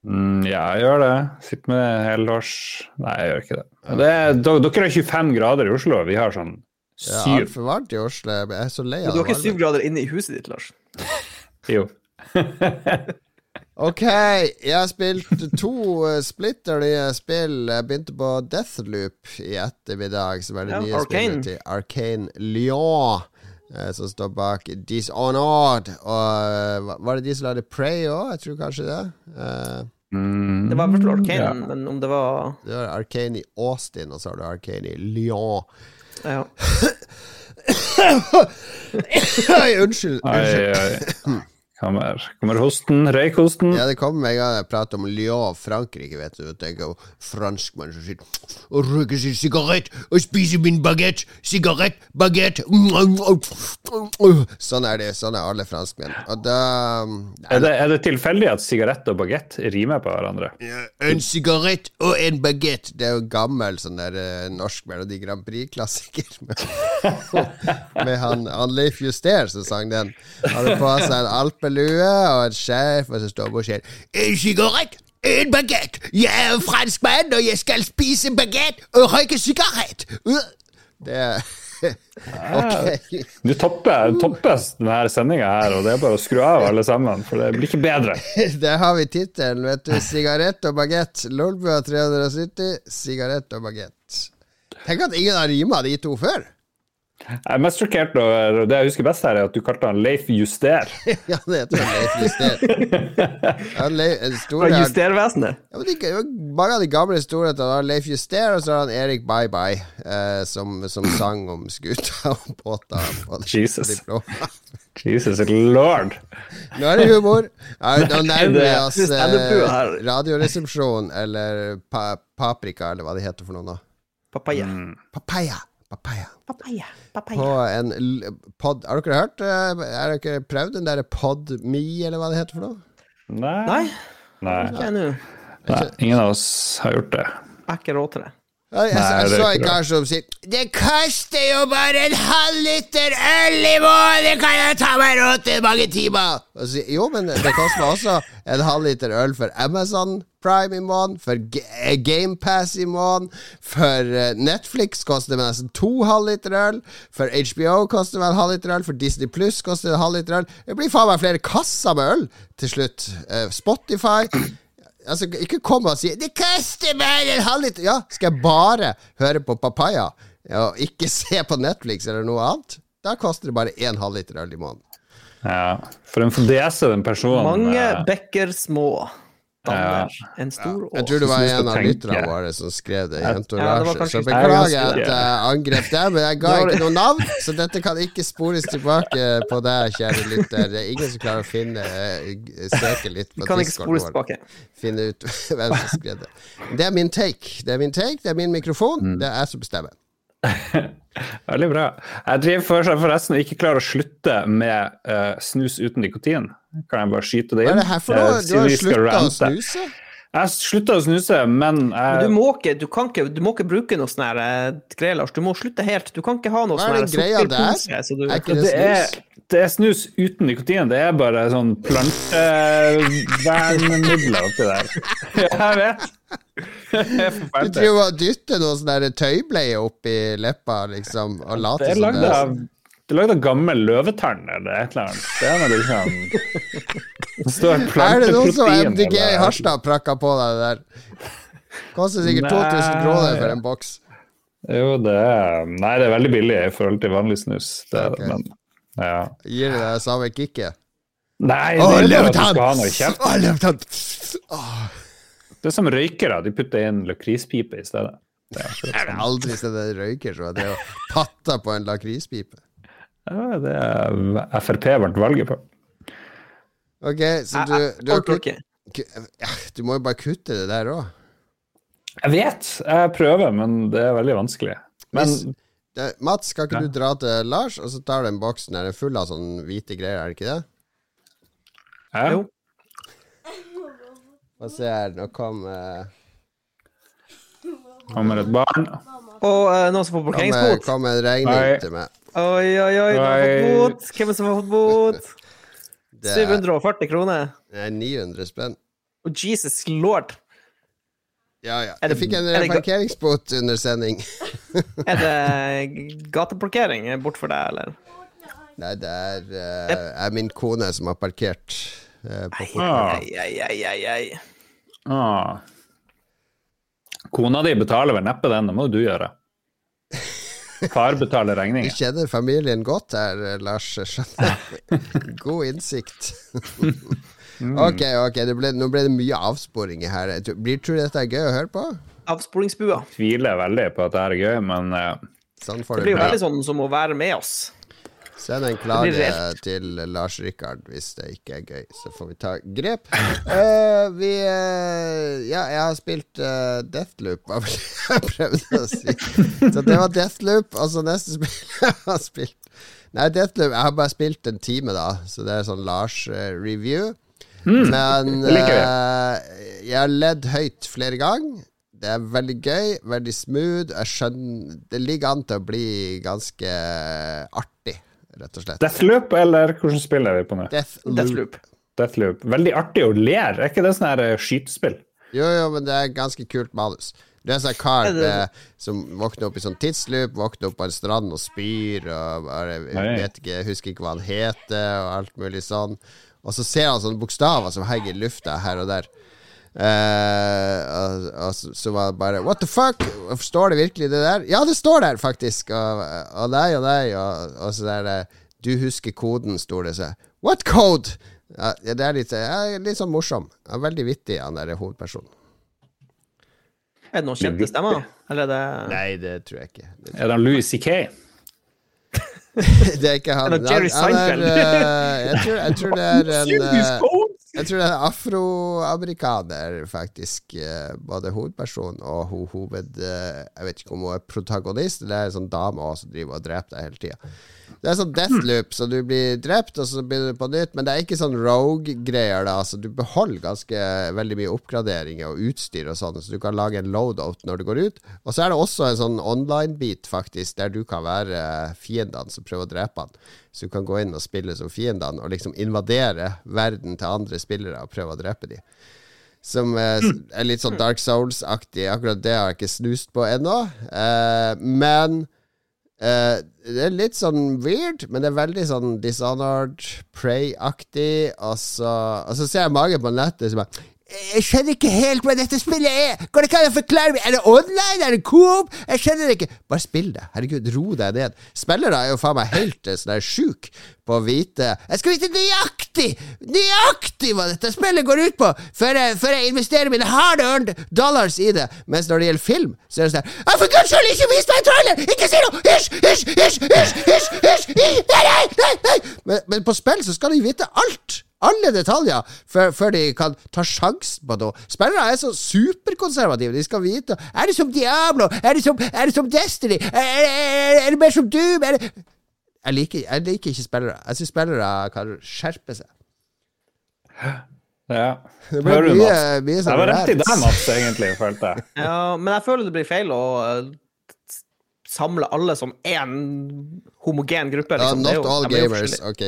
Mm, ja, jeg gjør det. Sitter med helårs Nei, jeg gjør ikke det. det er, dere har 25 grader i Oslo, vi har sånn Det er syv. altfor varmt i Oslo. Jeg er så lei av det. du har ikke syv grader inne i huset ditt, Lars. Jo. Ok, jeg har spilt to eh, splitter nye spill. Jeg begynte på Deathloop i ettermiddag, som er det Ja, nye Arcane. spillet til Arcane Lyon. eh, Som står bak Dishonored. Og eh, var det de som lagde Prey òg? Jeg tror kanskje det. Eh, Mm, Det var vel Arcane, ja. men om det var Det var Arcane i Austin, og så har du Arcane i Lyon. ja. Oi, unnskyld. Ai, unnskyld. Kommer, kommer hosten, røykosten? Ja, det kommer med en gang jeg prater om Lyon, Frankrike, vet du. Tenker franskmann som sitter og røyker sin sigarett og spiser min bagett. Sigarett, bagett Sånn er det. Sånn er alle franskmenn. Og da Er det, er det tilfeldig at sigarett og bagett rimer på hverandre? Ja, En sigarett og en bagett. Det er jo gammel sånn der eh, norsk Melodi Grand Prix-klassiker. Med, med han, han Leif Juster som sang den. Hadde på seg en alpelue og en sjef, og så står på skjerf En sigarett! En bagett! Jeg er en franskmann, og jeg skal spise bagett og røyke sigarett! Uh, Det Ok. Du topper, topper denne sendinga her, og det er bare å skru av alle sammen, for det blir ikke bedre. Der har vi tittelen, vet du. Sigarett og bagett. Lolbua 370, sigarett og bagett. Tenk at ingen har rima de to før. Jeg er mest sjokkert over Det jeg husker best her, er at du kalte han Leif Juster. Ja, det heter han Leif Juster. Ja, Leif, store, Fra store, ja, Justervesenet. men de, mange av de gamle storhetene har Leif Juster, og så har han Erik Bye Bye, eh, som, som sang om skuta og båter. og Jesus. Jesus lord. Nå er det humor. Nå nærmer vi oss eh. Radioresepsjon, eller pa, Paprika, eller hva det heter for noe nå. Papaya. Mm. Papaya. Papaya. Papaya. på en pod Har dere hørt? eh, Har dere prøvd den derre PodMe, eller hva det heter for noe? Nei. Nei, Nei. Nei. Ingen av oss har gjort det. Jeg har ikke råd til det. Jeg, jeg, så en kar som sier Det koster jo bare en halvliter øl i måneden! Kan jeg ta meg råd til mange timer? Så jo, men det koster meg også en halvliter øl for Amazon Prime i måneden, for eh, GamePass i måneden, for eh, Netflix koster det nesten to halvliter øl, for HBO koster det en halvliter øl, for Disney Pluss koster det en halvliter øl. Det blir faen meg flere kasser med øl til slutt. Eh, Spotify Altså, ikke kom og si 'Det koster meg en halvliter'. Ja, skal jeg bare høre på Papaya og ikke se på Netflix eller noe annet? Da koster det bare en halvliter øl i måneden. Ja. For en fordese den personen Mange eh, bekker små danner en stor Jeg tror det var en av lytterne våre som skrev det i kanskje- Så er beklager at jeg angrep deg, men jeg ga ikke noe navn, så dette kan ikke spores tilbake på deg, kjære lytter. Det er ingen som klarer å finne eh, søke litt på vår. Finne ut hvem som skrev det. Det er min take. Det er min take, det er min mikrofon. Mm. Det er jeg som bestemmer. Veldig bra. Jeg driver for, forresten og ikke klarer å slutte med uh, snus uten nikotin. Kan jeg bare skyte det Hva inn? er det her for noe? Eh, Du har slutta å snuse? Jeg slutta å snuse, men Men du må ikke, du kan ikke, du må ikke bruke noe sånn her eh, greier, Lars. Du må slutte helt. Du kan ikke ha noe Hva er det greia der? sukkerpose. Så du, Er ikke det det, er, snus? Det er snus uten nikotin. Det er bare sånn plantevernmidler oppi der. Jeg vet. er Du driver og dytter noe sånn tøybleier tøybleie opp leppa, liksom, og later er som det sånn. det er lagd av gammel løvetann eller et eller annet. Det er liksom Er det noen som MDG i Harstad prakka på deg det der? Koster sikkert 2000 Nei. kroner for en boks. Jo, det er Nei, det er veldig billig i forhold til vanlig snus. Det er, Ok. men, ja. Gir det deg samme kicket? Nei, det er bare at du skal ha noe i kjeften. Åh, Det er som røykere. De putter inn lakrispipe i stedet. Det er Jeg har aldri sett en røyker som og patta på en lakrispipe. Ja, det er Frp vant valget på. Ok, så du, du har kutt, ja, Du må jo bare kutte det der òg. Jeg vet, jeg prøver, men det er veldig vanskelig. Men Det- Mats, skal ikke Ja. du dra til Lars, og så tar du en boks der den er full av sånne hvite greier, er det ikke det? ja, Jo. Få se her, nå kom eh, kommer et barn. Og uh, noen som får parkeringsbot. kom en regning til meg. Oi, oi, oi, noen har fått bot. Hvem er som har fått bot? Det er, 740 kroner. det er 900 spenn. Oh, Jesus lord. Ja, ja. Jeg fikk en er parkeringsbot under sending. Er det gateparkering bort for deg, eller? Nei, det er, uh, er min kone som har parkert Uh, på. Ai, ai, ai, ai, ai. Ah. Kona di betaler vel neppe den, det må du gjøre. Far betaler Du regningen. kjenner familien godt her, eh, Lars. Skjønner. God innsikt. ok, ok. Det ble, nå ble det mye avsporinger her. Blir, tror du dette er gøy å høre på? Avsporingsbua. Tviler veldig på at det er gøy, men uh, Sånn får Det det blir jo veldig sånn som å være med oss. Send en klage til Lars Rikard hvis det ikke er gøy. Så får vi ta grep. Uh, vi uh, Ja, jeg har spilt uh, Deathloop, var det jeg prøvde å si. Så det var Deathloop. Og så neste spill jeg har spilt Nei, Deathloop Jeg har bare spilt en time, da, så det er sånn Lars-review. Men uh, eh, jeg har ledd høyt flere ganger. Det er veldig gøy, veldig smooth. Jeg skjønner Det ligger an til å bli ganske artig, rett og slett. Deathloop, eller hvordan spiller vi på nå? Deathloop. Deathloop. Deathloop. Veldig artig å lere. er ikke det sånn her eh, skytespill? Jo, jo, men det er ganske kult manus. Det er en sånn kar Er som våkner opp i sånn tidsloop, våkner opp på en strand og spyr og bare, vet ikke, husker ikke hva han heter, og alt mulig sånn. Og så ser han sånne bokstaver som henger i lufta her og der. Eh, og, og så, var det bare What the fuck? Står det virkelig det der? Ja, det står der, faktisk. Og, og nei og nei, og, og så der Du husker koden, sto det. Så What code? Ja, det er litt, ja, litt sånn morsom. Ja, veldig vittig, han der hovedpersonen. Er det noen kjente stemmer? Eller er det Nei, det tror jeg ikke. Det, Er det Louis C.K.? Det er ikke han. Jerry han, han er, eh, jeg, tror, jeg tror det er en eh, Jeg tror det er afroamerikaner, faktisk. eh, Både hovedperson og ho hoved... Jeg vet ikke om hun er protagonist, eller er en sånn dame også som driver og dreper deg hele tida. Det er sånn deathloop, så du blir drept, og så begynner du på nytt. Men det er ikke sånn rogue-greier, da. Så du beholder ganske veldig mye oppgraderinger og utstyr og sånn, så du kan lage en loadout når du går ut. Og så er det også en sånn online-bit, faktisk, der du kan være fiendene som prøver å drepe han. Så du kan gå inn og spille som fiendene, og liksom invadere verden til andre spillere og prøve å drepe dem. Som eh, er litt sånn Dark Souls-aktig. Akkurat det har jeg ikke snust på ennå. Eh, men eh, det er litt sånn weird, men det er veldig sånn Dishonored, Prey-aktig. Og så, og så ser jeg mange på nettet som bare jeg skjønner ikke helt hva dette spillet er! Går det ikke an å forklare meg? Er det online? Er det coop? Jeg skjønner det ikke. Bare spill det. Herregud, ro deg ned. Spillere er jo faen meg helt eh, sånn der sjuk på å vite Jeg skal vite nøyaktig! Nøyaktig hva dette spillet går ut på, før jeg, før jeg investerer mine hard earned dollars i det. Mens når det gjelder film, så er det sånn «Ja, For guds skyld, ikke vis meg en trailer! Ikke si noe! Hysj! Hysj! Hysj! Hysj! Hysj! Hysj! Nei, nei, nei! nei! Men, men på spill så skal de vite alt! Alle detaljer før, før de kan ta sjansen på noe. Spillere er så superkonservative. De skal vite Er det som Diablo? Er det som, er det som Destiny? Er, er, er, det mer som Doom? Er det jeg liker, jeg liker ikke spillere. Jeg syns spillere kan skjerpe seg. Ja. Det ble Hører du, mye, Mats? mye Jeg sånn var rett i deg, Mats, egentlig, følte jeg. Ja, men jeg føler det blir feil å eh, samle alle som én homogen gruppe. Liksom. Det er not all er gamers. Ok.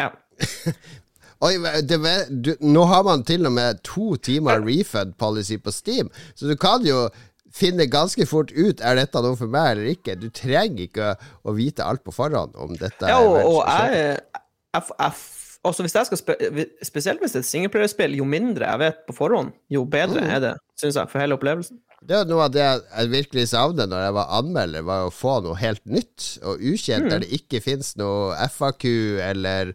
Ja. Oi, det, du, nå har man til og med to timer refund policy på Steam, så du kan jo finne ganske fort ut er dette noe for meg eller ikke. Du trenger ikke å vite alt på forhånd om dette. Ja, og, og å jeg, jeg, jeg Altså hvis jeg skal spe, Spesielt hvis det er et singleplayerspill, jo mindre jeg vet på forhånd, jo bedre Mm. er det, syns jeg, for hele opplevelsen. Det er noe av det jeg virkelig savner når jeg var anmelder, var å få noe helt nytt og ukjent, der det ikke fins noe FAQ eller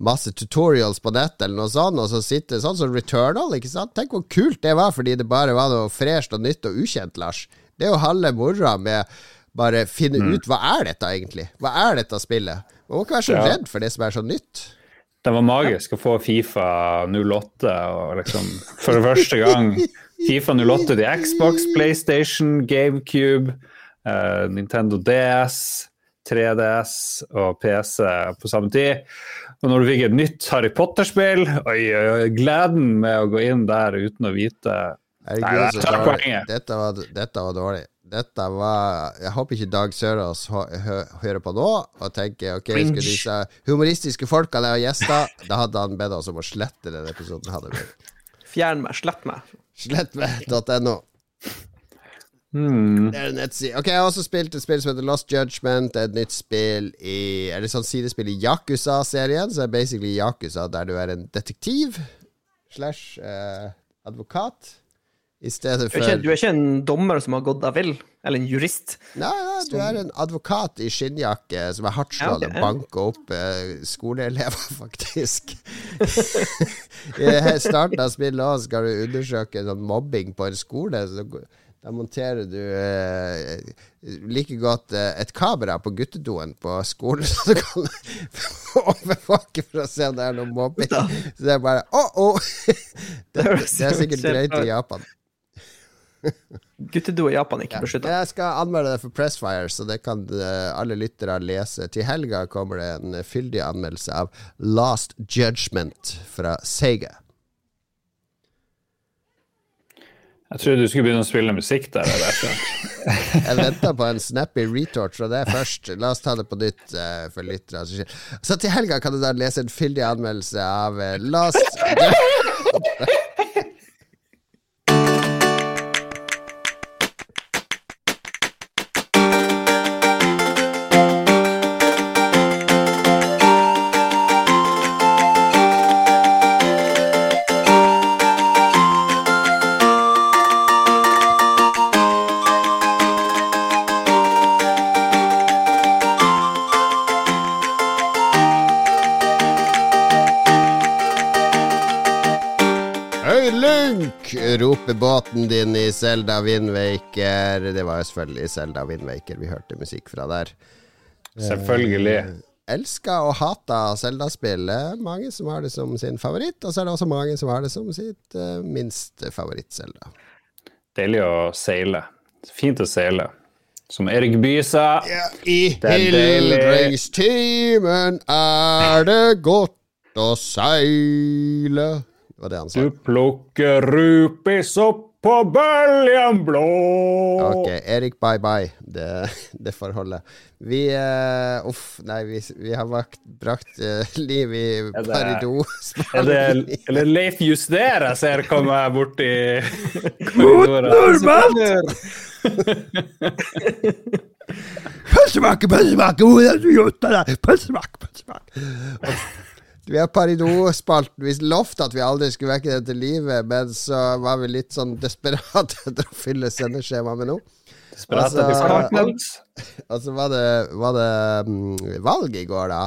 masse tutorials på nett eller noe sånt, og så sitter sånn som Returnal, ikke sant? Tenk hvor kult det var fordi det bare var noe fresht og nytt og ukjent, Lars. Det er jo halve moroa med bare finne ut hva er dette egentlig? Hva er dette spillet? Man må ikke være så Ja. redd for det som er så nytt. Det var magisk å få Fifa 08 og liksom for første gang Fifa 08 til Xbox, PlayStation, GameCube, uh, Nintendo DS, 3DS og PC på samme tid. Og når du fikk et nytt Harry Potter-spill, gleden med å gå inn der uten å vite Nei, det. Dette var, dette var dårlig. Dette var Jeg håper ikke Dag Sørås hø hø hører på nå og tenker ok, Cringe. skulle disse humoristiske folkene der har gjester, da hadde han bedt oss om å slette den episoden. Hadde vi. Fjern meg, slett meg. Slettmed.no. hmm, Det er en nettside. Ok, Jeg har også spilt et spill som heter Lost Judgment. Et nytt spill i Er det sånn sidespill i Yakuza-serien? Så er basically Yakuza, der du er en detektiv slash eh, advokat. I stedet Du er, for ikke, du er ikke en dommer som har gått deg vill, eller en jurist. Nei, nei, du er en advokat i skinnjakke som er hardtslående Ja, okay. og banker opp eh, skoleelever, faktisk. I starten av spillet òg skal du undersøke sånn mobbing på en skole. Så da monterer du eh, like godt eh, et kamera på guttedoen på skolen, så du kan overvåke for å se om det er noe mobbing. Så det er bare å, å! Det, det er sikkert greit i. Japan. Guttedo i Japan ikke beskytta. Jeg skal anmelde det for Pressfire, så det kan eh, alle lyttere lese. Til helga kommer det en fyldig anmeldelse av Last Judgment fra Sega. Jeg trodde du skulle begynne å spille musikk der. eller? Jeg venta på en snappy retort fra det først. La oss ta det på nytt uh, for lyttere. Så til helga kan du da lese en fyldig anmeldelse av uh, Last roper din i Selda Windwaker. Det var jo selvfølgelig Selda Windwaker vi hørte musikk fra der. Selvfølgelig. Elska og hata Zelda-spill. Er Mange som har det som sin favoritt, og så er det også mange som har det som sitt minste minst favoritt-Zelda. Deilig å seile. Fint å seile. Som Erik Bye sa. I Det er hildringstimen er det godt å seile. Du plukker rupisopp på bølgen blå. Ok, Erik, bye bye. Det, det får holde. Vi uh, Uff, nei, vi, vi har vakt, brakt uh, liv i det- Parido. Er det eller Leif Juster jeg ser komme borti korridoren? Pølsemaker, pølsemaker, hvor er du gjort av deg? Pølsemaker, pølsemaker. Vi har Parido-spalten. Vi lovte at vi aldri skulle vekke den til live, men så var vi litt sånn desperate etter å fylle sendeskjemaet med noe. Desperat Altså- etter sparkmelt. Og så var det, var det mm, valg i går, da.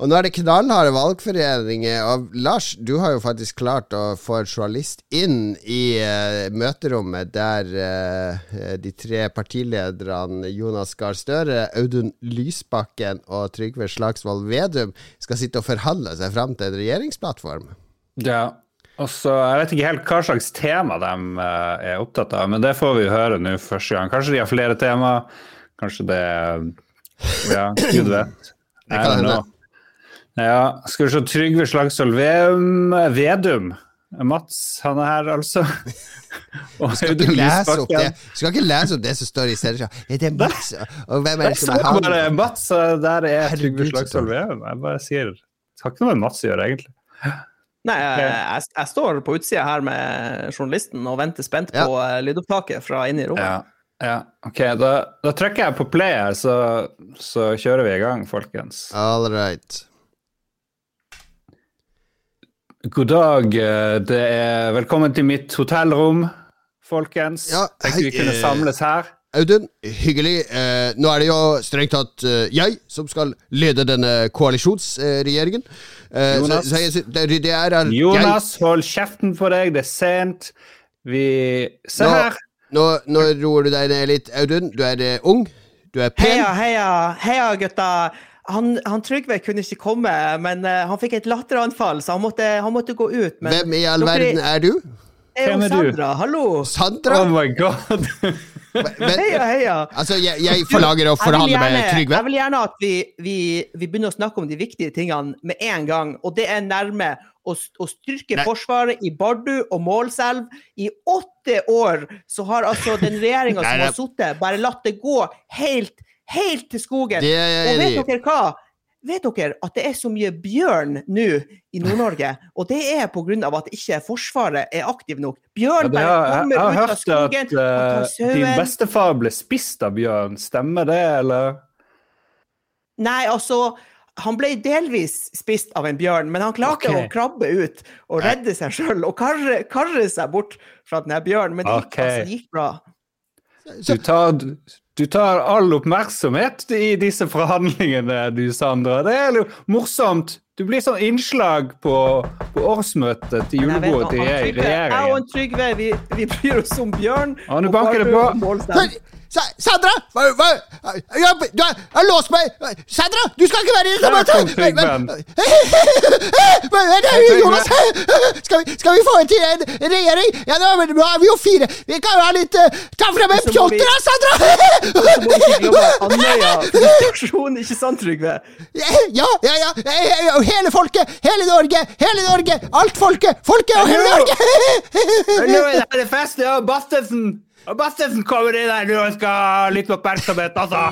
Og nå er det knallharde valgforeninger. Og Lars, du har jo faktisk klart å få en journalist inn i uh, møterommet der uh, de tre partilederne Jonas Gahr Støre, Audun Lysbakken og Trygve Slagsvold Vedum skal sitte og forhandle seg fram til en regjeringsplattform. Ja. Og så, Jeg vet ikke helt hva slags tema de uh, er opptatt av, men det får vi høre nå første gang. Kanskje de har flere tema. Kanskje det Ja, gud vet. Jeg kan hende. Ja, skal vi se Trygve Slagsvold Vedum. Mats, han er her, altså. Og Skal ikke Audun lese opp det Skal ikke lese opp det som står i sendeskjemaet. Er det Mats? Og hvem er det som er han? bare Mats, der er Trygve Slagsvold Vedum. Jeg bare sier Det har ikke noe med Mats å gjøre, egentlig. Nei, jeg, jeg, jeg står på utsida her med journalisten og venter spent på ja. lydopptaket fra inne i rommet. Ja. ja. OK, da, da trykker jeg på play her, så, så kjører vi i gang, folkens. All right. God dag. eh, Det er velkommen til mitt hotellrom, folkens. Ja, Tenkte vi kunne eh, samles her. Audun, hyggelig. Eh, nå er det jo strengt tatt eh, jeg som skal lede denne koalisjonsregjeringen. Jonas, så, Jonas. så jeg, det, det er er, Jonas, hold kjeften på deg, det er sent. Vi Se Nå- her. Nå, nå roer du deg ned litt, Audun. Du er eh, ung. Du er pen. Heia, heia, heia, gutta. Han, han Trygve kunne ikke komme, men eh, han fikk et latteranfall, så han måtte, han måtte gå ut. Men Hvem i all dere- verden er du? Det er jo Sandra. du? Sandra, hallo! Sandra? Oh my god. Men, Heia, heia! altså, jeg, jeg forlanger å forhandle gjerne, med Trygve. jeg vil gjerne at vi, vi, vi begynner å snakke om de viktige tingene med en gang, og det er nærme å, å styrke Nei. Forsvaret i Bardu og Målselv. I åtte år så har altså den regjeringa som har sittet, bare latt det gå helt, helt til skogen. Det er jeg Og vet dere hva? Vet dere at det er så mye bjørn nå i Nord-Norge? Og det er pga. at ikke Forsvaret er aktiv nok. Bjørn bare kommer jeg, jeg ut av hørt skogen at og tar eh, din bestefar ble spist av bjørn. Stemmer det, eller? Nei, altså Han ble delvis spist av en bjørn, men han klarte okay. å krabbe ut og redde seg sjøl og karre, karre seg bort fra den her bjørnen. Men det gikk, okay. altså, det gikk bra. Du tar, du tar all oppmerksomhet i disse forhandlingene, du, Sandra. Det er jo morsomt. Du blir sånn innslag på, på årsmøtet til julebordet til han Jeg og regjeringen. Trygve vi, vi bryr oss om bjørn. Ja, nå banker det på. Sa- Sandra! Hva, hva, jeg, du har, låst meg! Sandra, du skal ikke være i det, Jonas? Skal vi, skal vi få en til en regjering? Ja, nå er vi- nå er vi jo fire. Vi kan jo ha litt uh, Ta frem en pjolter, da, Sandra! Ja, ja, ja. hele folket. Hele Norge. Hele Norge. Alt folket. Folket og hele Norge. Nå er det fest, ja. Bastesen Bastesen kommer inn her nå og skal ha litt oppmerksomhet, altså.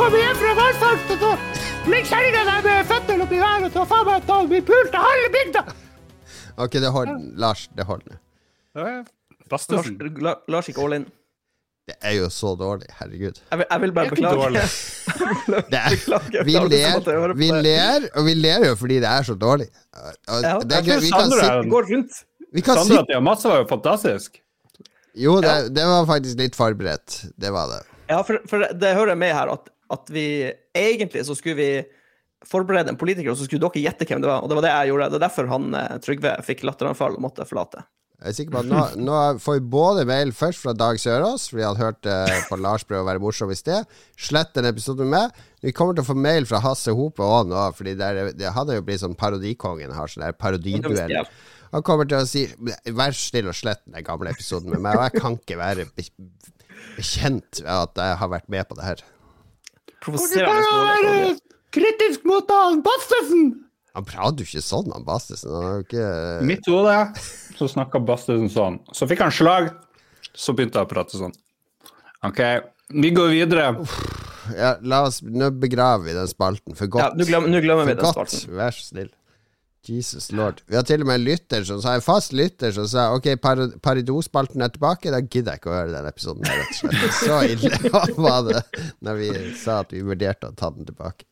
Kommer hjem fra valgfangst, og så ligger kjerringa der med føttene oppi været og så faen meg tar blir pult av halve bygda! Ok, det holder. Lars, det holder. Lars, Bastesen. La- Lars gikk all in. Det er jo så dårlig. Herregud. Jeg vil, jeg vil bare Det er beklage. Det er, vi ler, vi ler, og vi ler jo fordi det er så dårlig. Og Ja, det er jeg tror Vi kan Sandra si, er- går rundt. vi kan si Sandra til Mats var jo fantastisk. Jo, det, det var faktisk litt forberedt. Det var det. Ja, for, for det hører jeg med her at, at vi egentlig så skulle vi forberede en politiker, og så skulle dere gjette hvem det var. Og det var det jeg gjorde. Det er derfor han eh, Trygve fikk latteranfall og måtte forlate. Jeg er sikker på at nå, nå får vi både mail først fra Dag Sørås, fordi han hørte på Lars prøve å være morsom i sted. Slett en episoden med meg. Vi kommer til å få mail fra Hasse Hope òg nå, fordi det, er, hadde jo blitt sånn parodikongen har sånn der parodiduell. Han kommer til å si Vær snill og slett den gamle episoden med meg, og jeg kan ikke være be bekjent at jeg har vært med på det her. Provoserende være kritisk mot han Bastesen! Han prater jo ikke sånn, han Bastesen. Han er jo ikke mitt hode så snakka Bastesen sånn. Så fikk han slag, så begynte jeg å prate sånn. OK, vi går videre. ja, La oss Nå begraver vi den spalten for Ja, godt. nå glemmer, nå glemmer vi den spalten. vær så snill. Jesus lord. Vi har til og med en lytter som sa en fast lytter som sa ok, par Parido-spalten er tilbake. Da gidder jeg ikke å høre den episoden. Der, rett og slett. Så ille var det når vi sa at vi vurderte å ta den tilbake.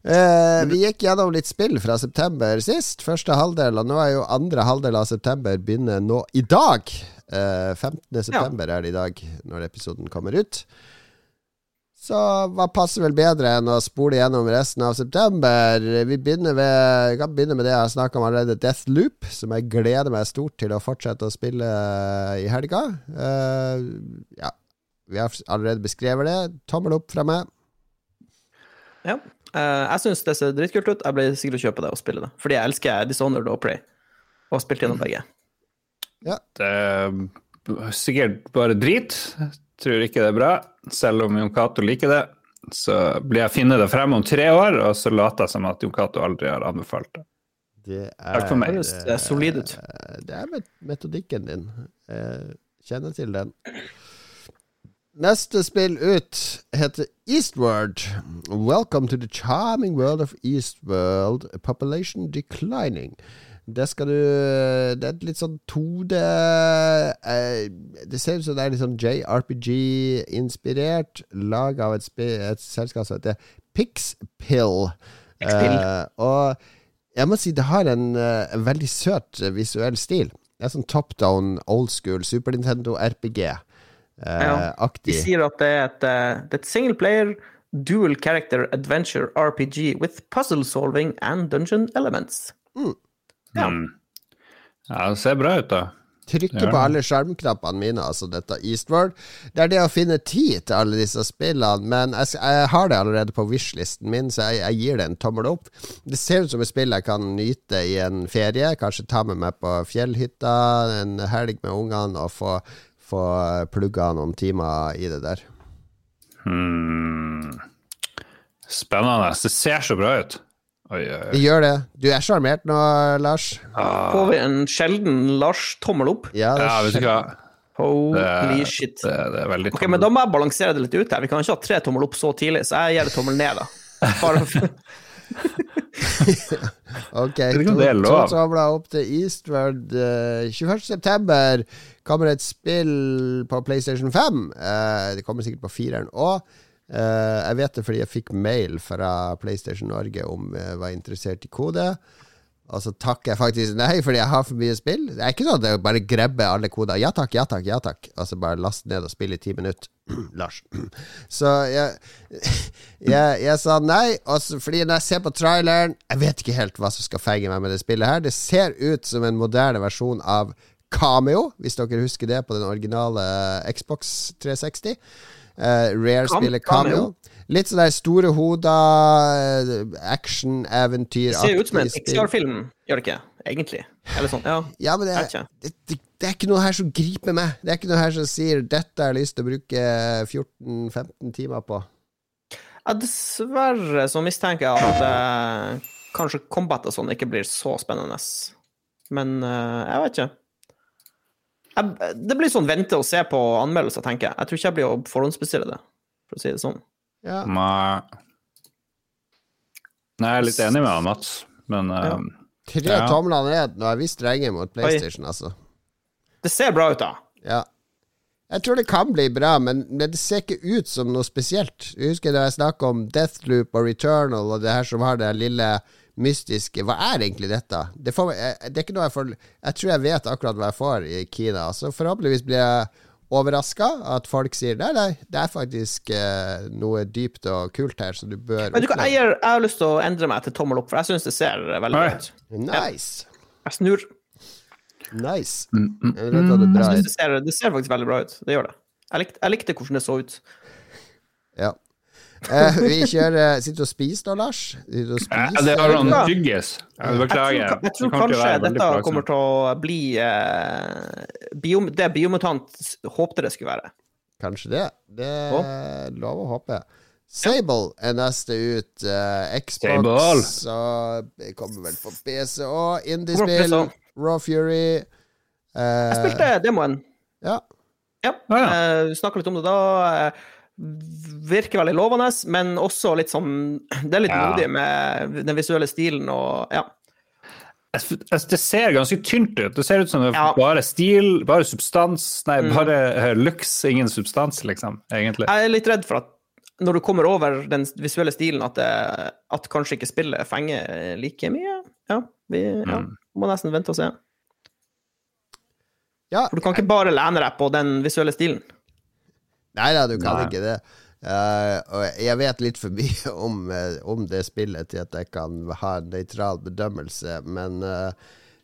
Eh, vi gikk gjennom litt spill fra september sist, første halvdel, og nå er jo andre halvdel av september begynner nå i dag. Eh, 15. september er det i dag, når episoden kommer ut. Så hva passer vel bedre enn å spole gjennom resten av september? Vi begynner ved, kan begynne med det jeg har snakka om allerede, Deathloop, som jeg gleder meg stort til å fortsette å spille i helga. Uh, ja, vi har allerede beskrevet det. Tommel opp fra meg. Ja. Uh, jeg syns det ser dritkult ut. Jeg blir sikkert å kjøpe det og spille det. Fordi jeg elsker Dishonored og Play, Og har spilt gjennom begge. Det er sikkert bare drit. Tror ikke det er bra. Selv om Jon Cato liker det, så blir jeg funnet det frem om tre år, og så later jeg som at Jon Cato aldri har anbefalt det. Det Takk for meg. Det er solid ut. eh, Det er metodikken din. Jeg kjenner til den. Neste spill ut heter Eastward. Welcome to the charming world of Eastworld. Population declining. Det skal du Det er litt sånn 2D eh, Det ser ut som det er litt sånn JRPG-inspirert. Lag av et, et selskap som heter Pixpill. Eh, og jeg må si det har en, en veldig søt visuell stil. Det er sånn top down, old school, Super Nintendo RPG-aktig. De sier at det er et, det er et single player, dual character adventure RPG with puzzle solving and dungeon elements. Ja. Mm. Ja, det ser bra ut, da. Trykker Ja. på alle skjermknappene mine, altså dette Eastward. Det er det å finne tid til alle disse spillene, men jeg, jeg har det allerede på wish-listen min, så jeg, jeg gir det en tommel opp. Det ser ut som et spill jeg kan nyte i en ferie, kanskje ta med meg på fjellhytta en helg med ungene og få, få plugga noen timer i det der. Hmm. Spennende. Det ser så bra ut. Oi, oi, oi. Det gjør det. Du er sjarmert nå, Lars. Får vi en sjelden Lars tommel opp? Ja, det Ja, vet du hva. Holy Det- shit. Det, det er veldig Ok, men da må jeg balansere det litt ut her. Vi kan ikke ha tre tommel opp så tidlig, så jeg gir det tommel ned, da. Bare for, Ok, to, to tomler opp til Eastward. Uh, 21. september kommer et spill på PlayStation 5. Uh, det kommer sikkert på fireren òg. Jeg vet det fordi jeg fikk mail fra PlayStation Norge om jeg var interessert i kode. Og så takker jeg faktisk nei, fordi jeg har for mye spill. Det er ikke sånn at jeg bare grabber alle koder. Ja takk, ja takk, ja takk. Og så bare laste ned og spille i ti minutter. Lars. Så jeg, jeg, jeg sa nei, også fordi når jeg ser på traileren Jeg vet ikke helt hva som skal feige meg med det spillet her. Det ser ut som en moderne versjon av Cameo, hvis dere husker det, på den originale Xbox 360. Uh, Rare-spillet Cam- Cameo. Cameo. Litt sånn der store hoder, eh, action, eventyr det ser ut som en. Pixar-film, gjør det ikke? Egentlig. Eller sånn, ja. Ja, men det er, det, det, det er ikke noe her som griper meg. Det er ikke noe her som sier 'dette har jeg lyst til å bruke 14-15 timer på'. Ja, dessverre så mistenker jeg at eh, kanskje combat og sånn ikke blir så spennende. Men eh, jeg vet ikke. Jeg, det blir sånn vente og se på anmeldelser, tenker jeg. Jeg tror ikke jeg blir å forhåndsbestille det, for å si det sånn. Ja. Nei. Nei, jeg er litt enig med han, Mats, men Ja. uh, Tre Ja. tomler ned. Nå er vi strenger mot PlayStation, altså. Det ser bra ut, da. Ja. Jeg tror det kan bli bra, men men det ser ikke ut som noe spesielt. Jeg husker da jeg snakka om Deathloop og Returnal og det her som har det lille mystiske Hva er egentlig dette? Det, får, det er ikke noe jeg får Jeg tror jeg vet akkurat hva jeg får i Kina, så forhåpentligvis blir jeg overraska at folk sier nei, nei, det er faktisk eh, noe dypt og kult her, så du bør Men du oppleve. jeg, jeg har lyst til å endre meg til tommel opp, for jeg syns det ser veldig bra ut. Nice. Jeg snur. Nice. mm, Jeg det er Jeg syns det, ser, det ser faktisk veldig bra ut. Det gjør det. Jeg likte, jeg likte hvordan det så ut. Eh, vi kjører Sitter du og spiser da, Lars? Sitter du og ja, spiser? det var noen Ja. tyggis. Jeg Jeg tror, jeg tror Det kanskje dette plagsomt. kommer til å bli eh, bio, det Biomutant håpte det skulle være. Kanskje det. Det er lov å håpe. Sable er neste ut. Uh, Xbox Sable. og kommer vel på PC og indiespill. Raw Fury. Uh, Jeg spilte demoen. Ja. Ja. Ah, ja. Uh, Snakka litt om det da. eh, Virker veldig lovende, men også litt sånn Det er litt Ja. modig med den visuelle stilen og ja. Jeg- Det ser ganske tynt ut. Det ser ut som det Ja. bare stil, bare substans. Nei, Mm. bare eh, looks, ingen substans, liksom, egentlig. Jeg er litt redd for at når du kommer over den visuelle stilen, at, det, at kanskje ikke spillet fenger like mye. Ja, vi ja, Mm. må nesten vente og se. ja. For du kan ikke bare lene deg på den visuelle stilen. Nei da, du kan Nei. ikke det. Uh, jeg vet litt for mye om, eh, om det spillet til at jeg kan ha en nøytral bedømmelse, men uh,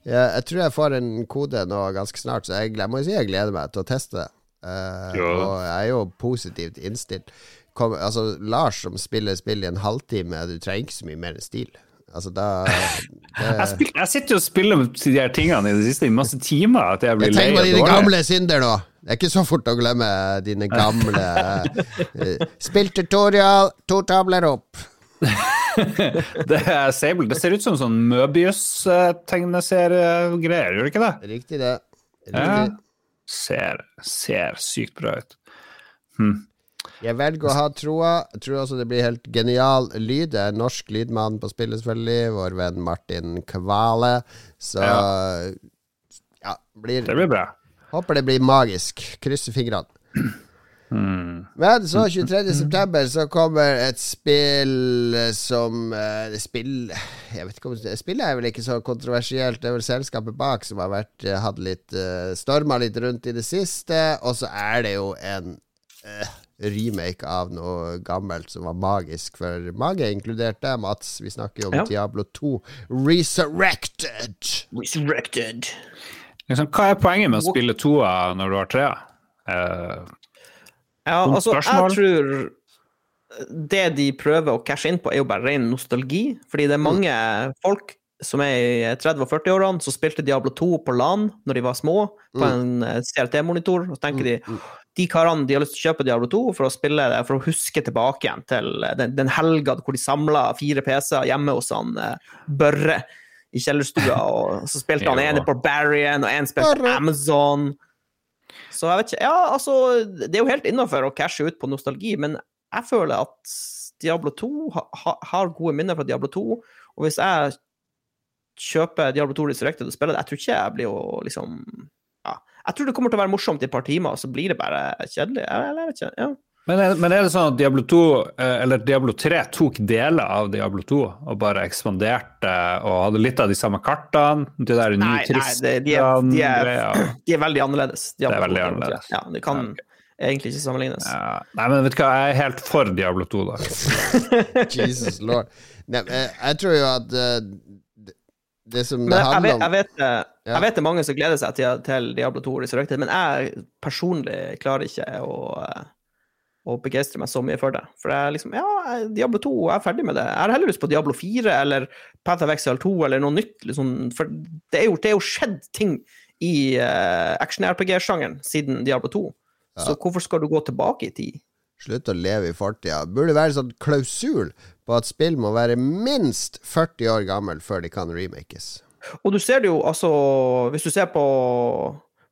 jeg, jeg tror jeg får en kode nå ganske snart, så jeg, jeg må si jeg gleder meg til å teste det. Uh, Ja. og jeg er jo positivt innstilt. kom, altså, Lars som spiller spill i en halvtime, du trenger ikke så mye mer stil. Altså, da Jeg, det, spil, jeg sitter jo og spiller de her tingene i det siste i masse timer at jeg blir Jeg lei tenker på de dine gamle synder nå. Det er ikke så fort å glemme dine gamle Spill tutorial, to tabler opp. Det, er Sable. det ser ut som sånn Møbius-tegneseriegreier, gjør det ikke det? Riktig, det. Ja. Ser, ser sykt bra ut. Jeg velger å ha troa. Jeg tror også det blir helt genial lyd. Det er norsk lydmann på spillet, selvfølgelig. Vår venn Martin Kvale. Så ja, blir, Det blir bra. Håper det blir magisk. Krysser fingrene. Mm. Men så 23. september så kommer et spill som uh, Spill Jeg vet ikke om det Spillet er vel ikke så kontroversielt. Det er vel selskapet bak som har vært eh, hatt litt uh, Storma litt rundt i det siste. Og så er det jo en uh, remake av noe gammelt som var magisk for mange, inkludert deg, Mats. Vi snakker jo om Ja. Diablo 2 Resurrected. Resurrected. Liksom, hva er poenget med å spille toa når du har trea? Eh, Ja, altså, spørsmål. jeg tror det de prøver å cashe inn på, er jo bare ren nostalgi. Fordi det er mange folk som er i 30- og 40-årene, som spilte Diablo 2 på LAN når de var små, på en eh, CRT-monitor. Og så tenker de de karene de har lyst til å kjøpe Diablo 2 for å spille det, for å huske tilbake igjen til eh, den, den helga hvor de samla fire PC-er hjemme hos han eh, Børre i kjellerstua, og så spilte han ene Barbarian, og en spilte. Amazon. Så jeg vet ikke Ja, altså, det er jo helt innafor å cashe ut på nostalgi, men jeg føler at Diablo 2 ha, ha, har gode minner fra Diablo 2, og hvis jeg kjøper Diablo 2 Resurrected og spiller det, jeg tror ikke jeg blir å liksom ja. Jeg tror det kommer til å være morsomt i et par timer, og så blir det bare kjedelig. Jeg, jeg vet ikke. Ja. Men, er, men er det sånn at Diablo 2, eh, eller Diablo 3 tok deler av Diablo 2 og bare ekspanderte og hadde litt av de samme kartene? De der Nei, nei det, de, er, de, er, de er veldig annerledes. Diablo Det er veldig 2 og Diablo 3. annerledes. Ja, det kan egentlig ikke sammenlignes. Ja. Nei, men vet du hva, jeg er helt for Diablo 2, da. Jesus lord. Nei, jeg tror jo at eh, det, det som det jeg, jeg, handler vet, om jeg, vet, eh, Ja. jeg vet det er mange som gleder seg til, til Diablo 2 Resurrected, men jeg personlig klarer ikke å, å begeistre meg så mye for det. For jeg liksom, ja, Diablo 2, jeg er ferdig med det. Jeg har heller lyst på Diablo 4 eller Path of Exile 2 eller noe nytt. Liksom, for det er jo, det er jo skjedd ting i uh, action-RPG-sjangeren siden Diablo 2. Så hvorfor skal du gå tilbake i tid? Slutt å leve i fortida. Burde være en sånn klausul på at spill må være minst 40 år gammel før de kan remakes. Og du ser det jo, altså Hvis du ser på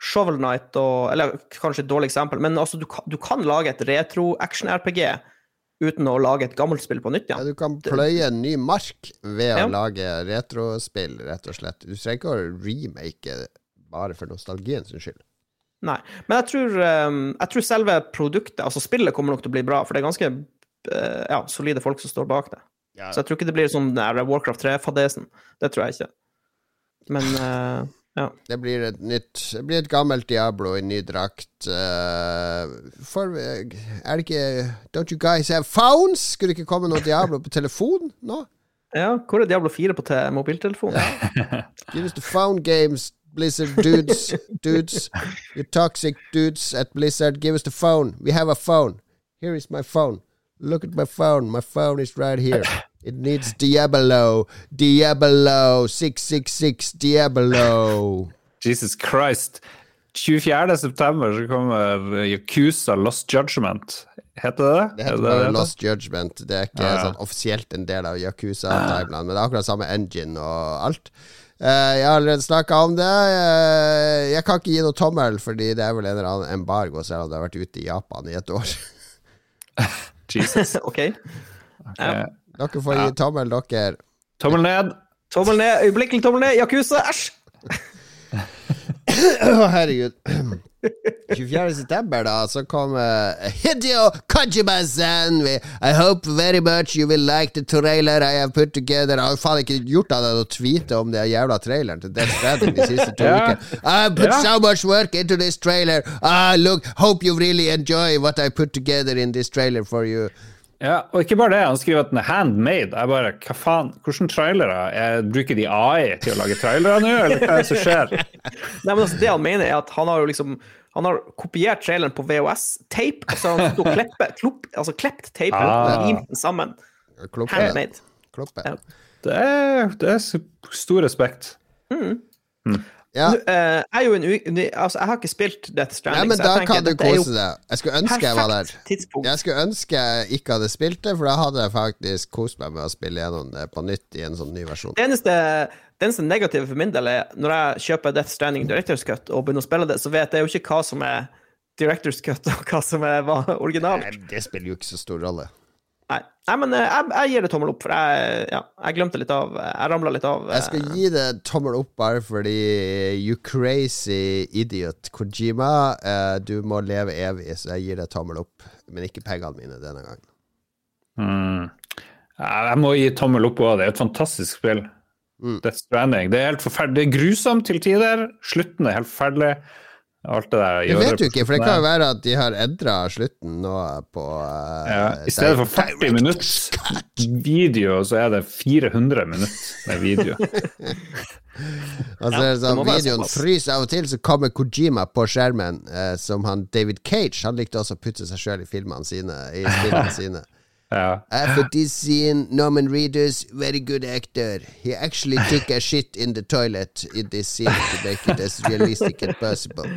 Shovel Knight og Eller kanskje et dårlig eksempel, men altså, du, kan, du kan lage et retro-action-RPG uten å lage et gammelt spill på nytt Ja, igjen. du kan pløye en ny mark ved Ja. å lage retrospill, rett og slett. Du trenger ikke å remake bare for nostalgien sin skyld. Nei. Men jeg tror, um, jeg tror selve produktet, altså spillet, kommer nok til å bli bra, for det er ganske eh, ja, solide folk som står bak det. Ja. Så jeg tror ikke det blir sånn Warcraft 3-fadesen. Det tror jeg ikke. Men eh, ja. Det blir et nytt Det blir et gammelt Diablo i ny drakt. Uh, for eh, Er det ikke Don't you guys have phones? Skulle det ikke komme noe Diablo på telefon nå? ja, hvor er Diablo 4 på mobiltelefonen? mobiltelefon? Give us the phone games, Blizzard dudes. dudes. You toxic dudes at Blizzard. Give us the phone. We have a phone. Here is my phone. Look at my phone. My phone is right here. It needs Diablo. Diablo. 666 Diablo. Jesus Christ. 24. september så kommer Yakuza Lost Judgment. Heter det det? Det Er heter det bare? Lost Judgment. Det er ikke Ja. sånn offisielt en del av Yakuza-timeline, men det er akkurat samme engine og alt. Uh, jeg har allerede snakka om det. Uh, jeg kan ikke gi noe tommel, fordi det er vel en eller annen embargo, selv om det har vært ute i Japan i et år. Jesus. OK. Eh, Dere får gi tommel, dere. Tommel ned. Tommel ned, øyeblikkelig tommel ned. Yakuza, æsj! Herregud. 24. september, da, så kommer Hideo Kojima-san. I hope very much you will like the trailer I have put together. Jeg har faen ikke gjort av deg å tweete om den jævla traileren til Death Stranding de siste to yeah. ukene. I put yeah. so much work into this trailer. Uh, look, hope you really enjoy what I put together in this trailer for you. Ja, og ikke bare det, han skriver at den er handmade. Jeg bare, hva faen, hvordan trailere? Jeg bruker de AI til å lage trailere nå, eller hva er det som skjer? Nei, men altså, det han mener, er at han har jo liksom Han har kopiert traileren på VHS-tape, og så har han stått og kleppet, klopp, altså klept tape Ah. og limt den sammen. Kloppe. Handmade. Kloppe. Ja. Det er, det er stor respekt. Ja. Nå, uh, jeg en. Altså, jeg har ikke spilt Death Stranding. Nei, men da kan du kose deg. Jeg skulle ønske jeg var der. tidspunkt. Jeg skulle ønske jeg ikke hadde spilt det, for da hadde jeg faktisk kost meg med å spille gjennom det på nytt i en sånn ny versjon. Det eneste, det eneste negative for min del er når jeg kjøper Death Stranding Directors Cut og begynner å spille det, så vet jeg jo ikke hva som er Directors Cut og hva som er originalt. Nei, det spiller jo ikke så stor rolle. Nei, Nei men eh, jeg, jeg gir det tommel opp, for jeg, ja, jeg glemte litt av Jeg ramla litt av. Jeg skal eh, gi det tommel opp bare fordi you crazy idiot Kojima, eh, du må leve evig, så jeg gir det tommel opp. Men ikke pengene mine denne gangen. Mm. Jeg må gi tommel opp òg. Det er et fantastisk spill. Mm. Death Stranding. Det er helt forferdelig. Det er grusomt til tider. Slutten er helt forferdelig. Alt det der Det vet du ikke, for det kan jo være at de har endra slutten nå på uh, ja, I stedet for Direct- 40 minutter video, så er det 400 minutter med video. Og så det det sånn, videoen fryser av og til, så kommer Kojima på skjermen, eh, som han David Cage. Han likte også å putte seg sjøl i filmene sine. I filmene sine. Ja. for this scene, Norman Reedus, very good actor. He actually took a shit in the toilet in this scene to make it as realistic as possible.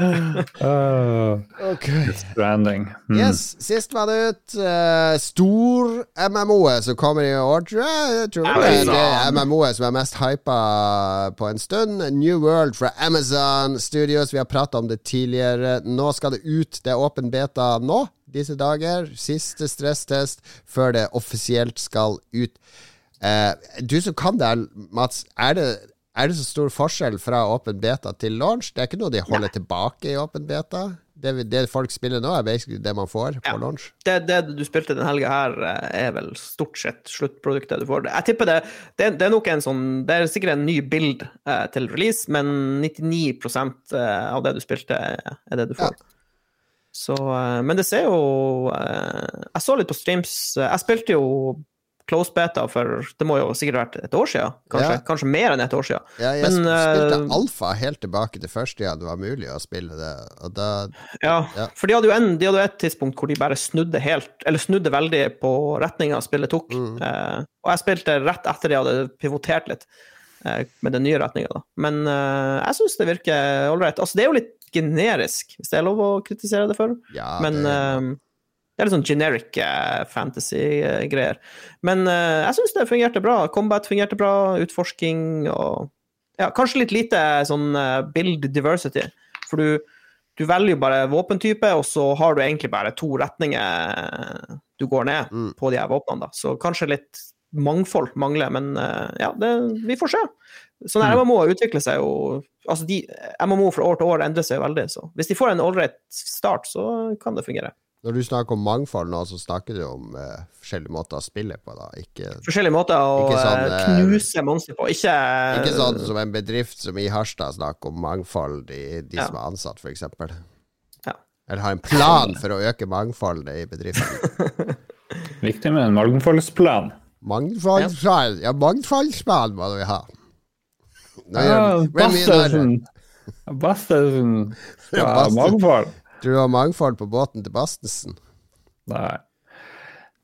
Uh, Okay. Stranding. Mm. Yes, sist var det ut uh, stor MMO-et som kommer i år, tror jeg. Jeg tror det er det MMO-et som er mest hypa på en stund. New World fra Amazon Studios. Vi har prata om det tidligere. Nå skal det ut. Det er åpen beta nå, disse dager. Siste stresstest før det offisielt skal ut. Uh, du som kan det, her, Mats. Er det, er det så stor forskjell fra åpen beta til launch? Det er ikke noe de holder tilbake i åpen beta? Det, det folk spiller nå, er basically det man får på launch? det, det du spilte den helga her, eh, er vel stort sett sluttproduktet du får. Jeg tipper det, det, er nok en sånn Det er sikkert en ny bild eh, til release, men 99 eh, av det du spilte, er det du får. Så eh, Men det ser jo Jeg så litt på streams. Jeg spilte jo close beta for Det må jo sikkert vært et år siden. Kanskje, Ja. kanskje mer enn et år siden. Ja, jeg Men, spilte uh, alfa helt tilbake til første gang det var mulig å spille det, da Ja, Ja. for de hadde jo en, de hadde et tidspunkt hvor de bare snudde helt, eller snudde veldig på retninga spillet tok. Mm. Uh, og jeg spilte rett etter de hadde pivotert litt uh, med den nye retninga, da. Men eh, jeg syns det virker ålreit. Altså, det er jo litt generisk, hvis det er lov å kritisere det for. Ja, Men det, eh, det er litt sånn generic eh, fantasy-greier. Men uh, jeg syns det fungerte bra. Combat fungerte bra, utforsking og ja, Kanskje litt lite sånn eh, build diversity. For du, du velger jo bare våpentype, og så har du egentlig bare to retninger du går ned Mm. på de her våpnene. da. Så kanskje litt mangfold mangler, men uh, ja, det, vi får se. Sånn her MMO utvikler seg jo Altså, de, MMO fra år til år endrer seg veldig, så hvis de får en ålreit start, så kan det fungere. Når du snakker om mangfold nå, så snakker du om uh, forskjellige måter å spille på, da. Ikke, Forskjellige måter å sånn, eh, eh, knuse monstre på. Ikke, ikke sånn som en bedrift som i Harstad snakker om mangfold i de Ja. som er ansatt, f.eks. Ja. Eller har en plan for å øke mangfoldet i bedriften. Viktig med en mangfoldsplan. Mangfoldsplan Ja, mangfoldsplan må vi ha. Nei, Ja. Bastersen. Bastersen. Ja, Ja, mangfold. Tror du det var mangfold på båten til Bastensen? Nei.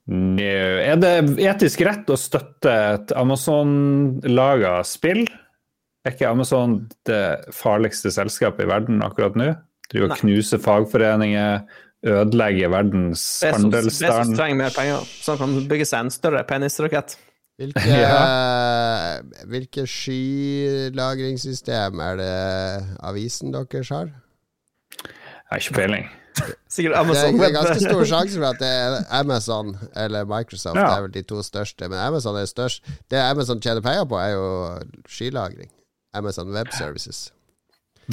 Nå, Er det etisk rett å støtte et Amazon-laga spill? Er ikke Amazon det farligste selskapet i verden akkurat nå? Driver og knuser fagforeninger, ødelegger verdens handelsstand. Bezos som trenger mer penger, så han kan bygge seg en større penisrakett. Hvilke, hvilke skylagringssystem er det avisen deres har? Jeg har ikke peiling. Sikkert Det er Amazon. ganske stor sjanse for at det er Amazon eller Microsoft. Ja. Det er vel de to største. Men Amazon er størst. Det Amazon tjener penger på, er jo skylagring. Amazon Web Services.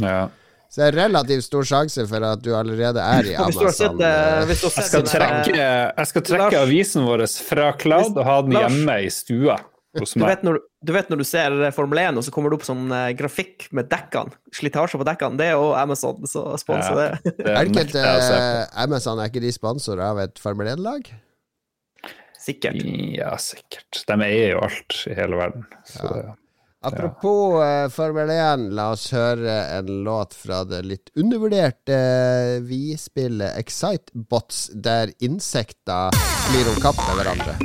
Ja. Så det er relativt stor sjanse for at du allerede er i sett, Amazon. eh, har Jeg skal trekke, jeg skal trekke avisen vår fra Cloud og ha den hjemme i stua du vet, når, du vet når du ser Formel 1, og så kommer det opp sånn eh, grafikk med dekkene, slitasje på dekkene, det er jo Amazon som sponser Ja. det. Det Er ikke eh, Amazon er ikke de sponsorer av et Formel 1-lag? Sikkert. Ja, sikkert. De eier jo alt i hele verden. Så, Apropos eh, Formel 1, la oss høre en låt fra det litt undervurderte uh, vi-spillet Excitebots, der insekter flyr om kapp med hverandre.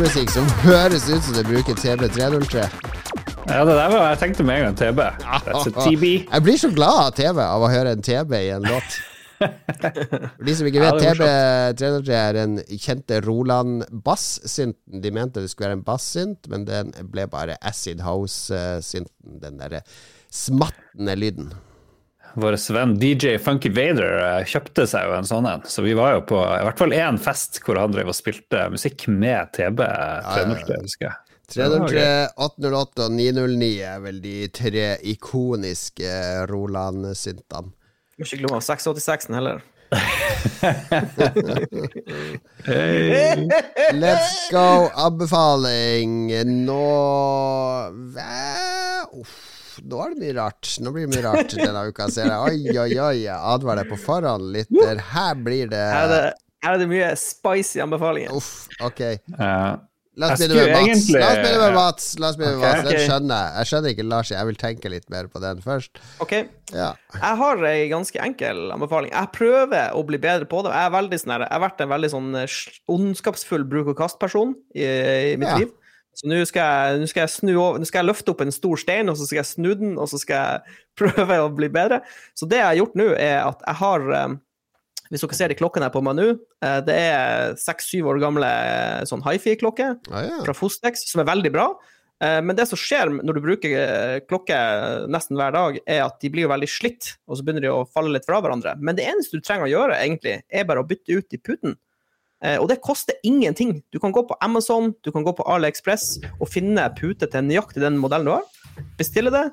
Spillmusikk som høres ut som det bruker TB303. Ja, det der var jeg tenkte med en gang TB. Altså TB. Jeg blir så glad av TV av å høre en TB i en låt. For de som ikke vet, er TB303 er den kjente Roland bass-synten. De mente det skulle være en bass-synt, men den ble bare Acid House-synten. Den derre smattende lyden. Vår venn DJ Funky Vader eh, kjøpte seg jo en sånn en, så vi var jo på i hvert fall én fest hvor han drev og spilte musikk med TB. 303, husker jeg. 303, 808 og 909 er vel de tre ikoniske Roland-syntene. Må ikke glemme 686-en heller. Let's go, anbefaling. Nå? Uff, nå er det mye rart. Nå blir det mye rart denne uka, ser jeg. Oi, oi, oi. Jeg advarer deg på forhånd, lytter. Her blir det Her er det, her er det mye spicy anbefalinger. Uff, ok. La oss begynne med Mats. egentlig- La oss begynne med Mats. La oss begynne med okay, Mats. Den ok. skjønner jeg. Jeg skjønner ikke Lars. Jeg vil tenke litt mer på den først. OK. Ja. Jeg har ei ganske enkel anbefaling. Jeg prøver å bli bedre på det. Jeg, er sånn her- jeg har vært en veldig sånn eh, ondskapsfull bruk-og-kast-person i, i mitt Ja. liv. Så nå skal, skal skal jeg løfte opp en stor stein, og så skal jeg snu den, og så skal jeg prøve å bli bedre. Så det jeg har gjort nå, er at jeg har eh, Hvis dere ser de klokkene her på meg nå, eh, det er seks-syv år gamle eh, sånn hifi-klokker Ah, ja. fra Fostex, som er veldig bra. Men det som skjer når du bruker klokke nesten hver dag, er at de blir veldig slitt, og så begynner de å falle litt fra hverandre. Men det eneste du trenger å gjøre, egentlig, er bare å bytte ut i puten. Eh, Og det koster ingenting. Du kan gå på Amazon, du kan gå på AliExpress og finne pute til nøyaktig den modellen du har. Bestille det,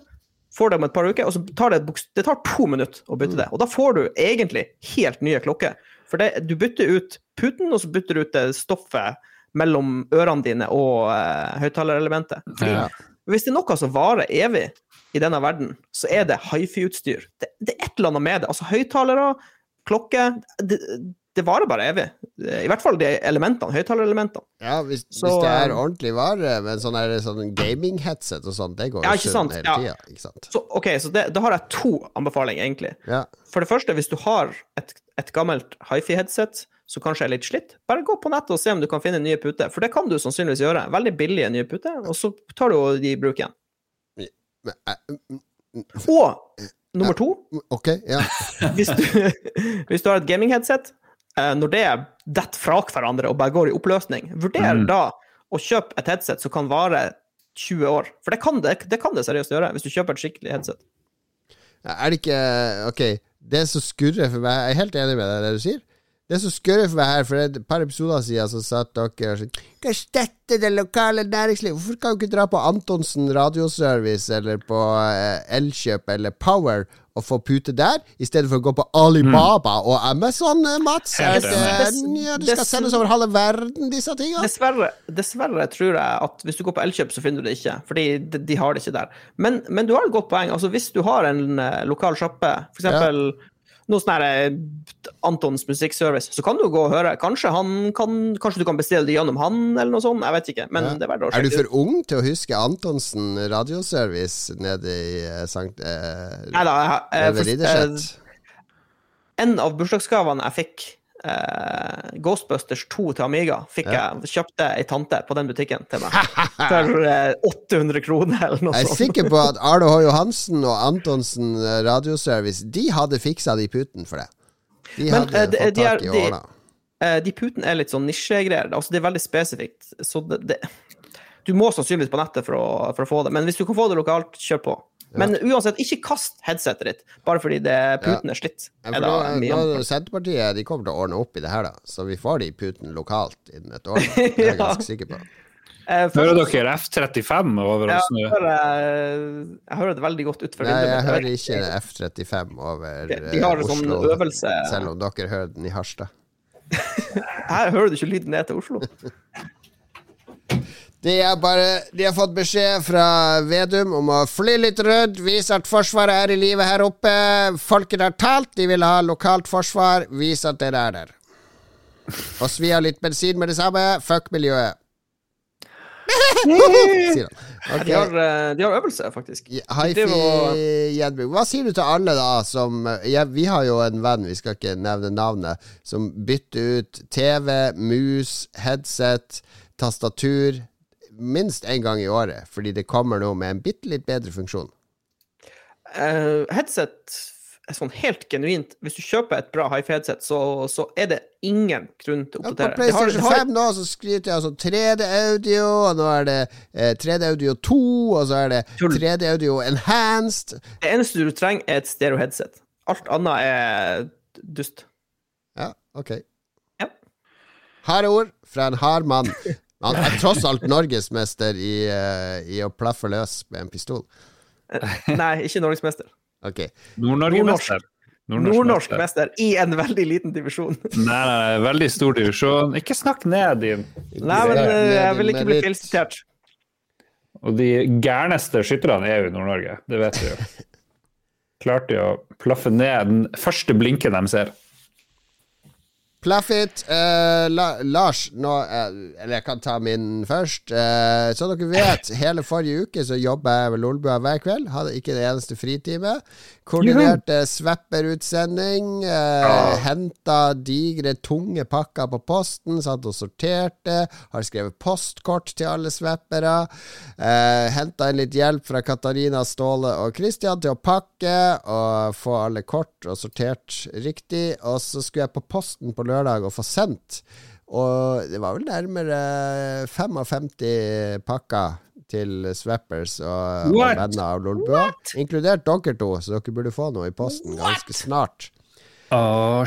får det om et par uker, og så tar det, det tar to minutter å bytte det. Og da får du egentlig helt nye klokker. For det, du bytter ut puten, og så bytter du ut det stoffet mellom ørene dine og uh, høyttalerelementet. Ja. Hvis det er noe som varer evig i denne verden, så er det hifi-utstyr. Det, det er et eller annet med det. Altså høyttalere, klokke det, det varer bare evig. I hvert fall de elementene, høyttalerelementene. Ja, hvis, Så, hvis det er um, ordentlig vare, men sånn, sånn gaming-headset og sånn, det går Ja, jo sunt sant? hele Ja. tida. Ikke sant? Så ok, så det, da har jeg to anbefalinger, egentlig. Ja. For det første, hvis du har et, et gammelt hifi-headset som kanskje er litt slitt, bare gå på nettet og se om du kan finne nye puter. For det kan du sannsynligvis gjøre. Veldig billige nye puter, og så tar du de i bruk igjen. Eh, Og nummer to, ok, ja. hvis du, hvis du har et gaming-headset, eh, når det detter fra hverandre og bare går i oppløsning, vurder Mm. da å kjøpe et headset som kan vare 20 år. For det kan det, det kan det seriøst gjøre, hvis du kjøper et skikkelig headset. Er det ikke Ok, det som skurrer for meg Jeg er helt enig med deg i det du sier. Det er så skurrer for meg her, for et par episoder siden så satt dere og sånn Skal støtte det lokale næringslivet. Hvorfor kan du ikke dra på Antonsen radioservice eller på eh, Elkjøp eller Power og få pute der, i stedet for å gå på Alibaba og Amazon, eh, Mats? Det, ja, du skal sendes over halve verden, disse tingene? Dessverre, dessverre tror jeg at hvis du går på Elkjøp, så finner du det ikke. Fordi de, de har det ikke der. Men, men du har et godt poeng. Altså, hvis du har en eh, lokal sjappe, f.eks. noe sånn eh, Antons musikkservice, så kan du gå og høre. Kanskje, han kan, kanskje du kan bestille det gjennom han, eller noe sånt. Jeg vet ikke. Men Ja. det er verdt å Er du for ung til å huske Antonsen radioservice nede i eh, Sankt eh, Neida, jeg- jeg- jeg, for- Ridderset? En av bursdagsgavene jeg fikk, eh, Ghostbusters 2 til Amiga, fikk jeg, kjøpte ei tante på den butikken til meg. For eh, 800 kroner, eller noe Jeg er sånt. sikker på at Arne H. Johansen og Antonsen eh, radioservice De hadde fiksa de puten for det. De Men, hadde eh, de- fått tak i de- Eh, de putene er litt sånn nisjegreier. Altså, det er veldig spesifikt. Så det, det, du må sannsynligvis på nettet for å, for å få det. Men hvis du kan få det lokalt, kjør på. Men uansett, ikke kast headsetet ditt bare fordi det puten er slitt. Er da, da. Senterpartiet de kommer til å ordne opp i det her, da. Så vi får de putene lokalt innen et år. Det er jeg Ja. ganske sikker på. Eh, Hører dere F-35 over oss nå? jeg, hører, jeg hører det veldig godt ut for Nei, jeg hører ikke F-35 over De, eh, de har Oslo, sånn Oslo, øvelse selv om dere hører den i Harstad. Her hører du ikke lyden ned til Oslo. De, har, bare, de har fått beskjed fra Vedum om å fly litt rødt, vise at Forsvaret er i live her oppe. Folket har talt, de vil ha lokalt forsvar. Vis at dere er der. Og svi av litt bensin med det samme. Fuck miljøet. Sier han. Ok. De, har, eh, de har øvelse, faktisk. Hifi-gjenbruk. Hva sier du til alle, da, som ja, Vi har jo en venn, vi skal ikke nevne navnet, som bytter ut TV, mus, headset, tastatur minst én gang i året, fordi det kommer noe med en bitte litt bedre funksjon. Uh, headset sånn helt genuint Hvis du kjøper et bra hifi-headset, så, så er det ingen grunn til å Ja, på PlayStation har- har- 5 nå så skryter jeg altså 3D-audio, og nå er det eh, 3D-audio 2, og så er det 3D-audio enhanced. Det eneste du trenger, er et stereo-headset. Alt annet er dust. Ja, ok. Ja. Harde ord fra en hard mann. Han er tross alt norgesmester i, uh, i å plaffe løs med en pistol. Nei, ikke norgesmester. Okay. Nord-Norge-mester. Nordnorsk mester. mester i en veldig liten divisjon. Nei, nei, nei, veldig stor divisjon. Ikke snakk ned din. Nei, men eh, jeg vil ikke bli filsitert feilsitert. Og de gærneste skytterne er jo i Nord-Norge, det vet vi jo. Klarte de å plaffe ned den første blinken de ser. Plaff it. Eh, La, Lars, nå uh, Eller jeg kan ta min først. Uh, så dere vet, hele forrige uke så jobba jeg ved Lolbua hver kveld. Hadde ikke det eneste fritime. Koordinerte Svepper-utsending. Uh, Henta digre, tunge pakker på posten. Satt og sorterte. Har skrevet postkort til alle sveppere. Uh, Henta inn litt hjelp fra Katarina, Ståle og Christian til å pakke og få alle kort og sortert riktig. Og så skulle jeg på posten på lørdag og få sendt. Og det var vel nærmere 55 pakker til Swappers og, og venner av Lolbua. Inkludert dere to, så dere burde få noe i posten ganske snart. Oh,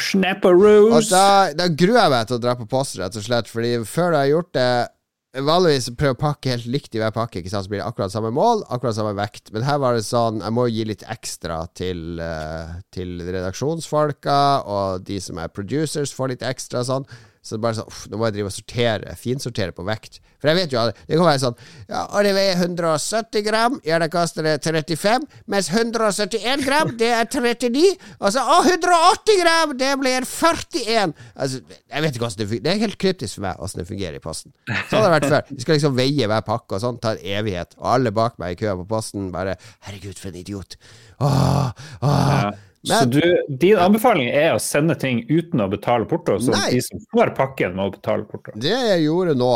Og da, da gruer jeg meg til å dra på post, rett og slett. Fordi før jeg har gjort det Vanligvis prøver å pakke helt likt i hver pakke, ikke sant? så blir det akkurat samme mål, akkurat samme vekt. Men her var det sånn Jeg må gi litt ekstra til, eh, til redaksjonsfolka, og de som er producers, får litt ekstra sånn. Så det er bare sånn uff, Nå må jeg drive og sortere, finsortere på vekt. For jeg vet jo det kan være sånn Ja, og det veier 170 gram, ja, da koster det 35, mens 171 gram, det er 39, og så Å, 180 gram, det blir 41! Altså, jeg vet ikke hvordan det fungerer. Det er helt kryptisk for meg hvordan det fungerer i Posten. Sånn har det vært før. Vi skal liksom veie hver pakke og sånn, tar evighet. Og alle bak meg i køa på Posten bare Herregud, for en idiot. Åh, åh. Ja. Så du, din anbefaling er å sende ting uten å betale porto, så Nei. de som får pakken, må betale porto. Det jeg gjorde nå,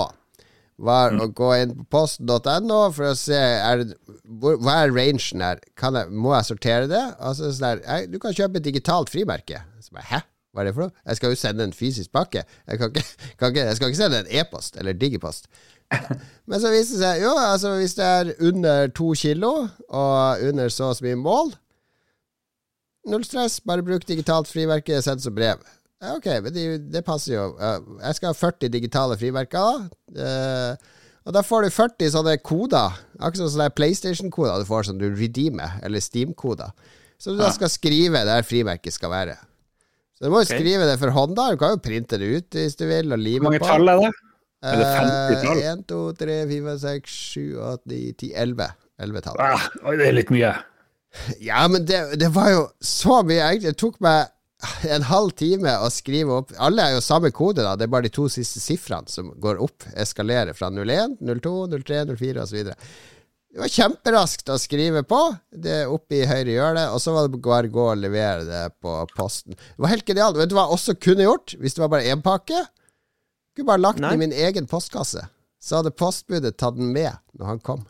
var å gå inn på posten.no for å se er hvor, hva er rangen her. Kan jeg, må jeg sortere det? Altså, sånn der, du kan kjøpe et digitalt frimerke. Så bare, Hæ? Hva er det for noe? Jeg skal jo sende en fysisk pakke. Jeg, kan ikke, kan ikke, jeg skal ikke sende en e-post eller digipost. Men så viste det seg jo, altså hvis det er under to kilo og under så og så mye mål Null stress, bare bruk digitalt friverke, send som brev. Ok, men det, det passer jo. Jeg skal ha 40 digitale friverker. da. Uh, og da får du 40 sånne koder. Akkurat sånne PlayStation-koder du får som du redeemer, eller Steam-koder. Så du da skal skrive der frimerket skal være. Så du må jo okay. skrive det for hånd, da. Du kan jo printe det ut hvis du vil, og Hvor mange på. tall er det? Er det 50 tall? 1, 2, 3, 4, 6, 7, 8, 9, 10, 11. 11 tall. Ah, det er litt mye. Ja, men det, det var jo så mye, egentlig. Det tok meg en halv time å skrive opp Alle er jo samme kode, da. Det er bare de to siste sifrene som går opp, eskalerer fra 01, 02, 03, 04 osv. Det var kjemperaskt å skrive på. Det oppe i høyre hjørne. Og så var det bare å gå og levere det på posten. Det var helt genialt. Vet du hva jeg også kunne gjort, hvis det var bare én pakke? Kunne bare lagt den i min egen postkasse. Så hadde postbudet tatt den med når han kom.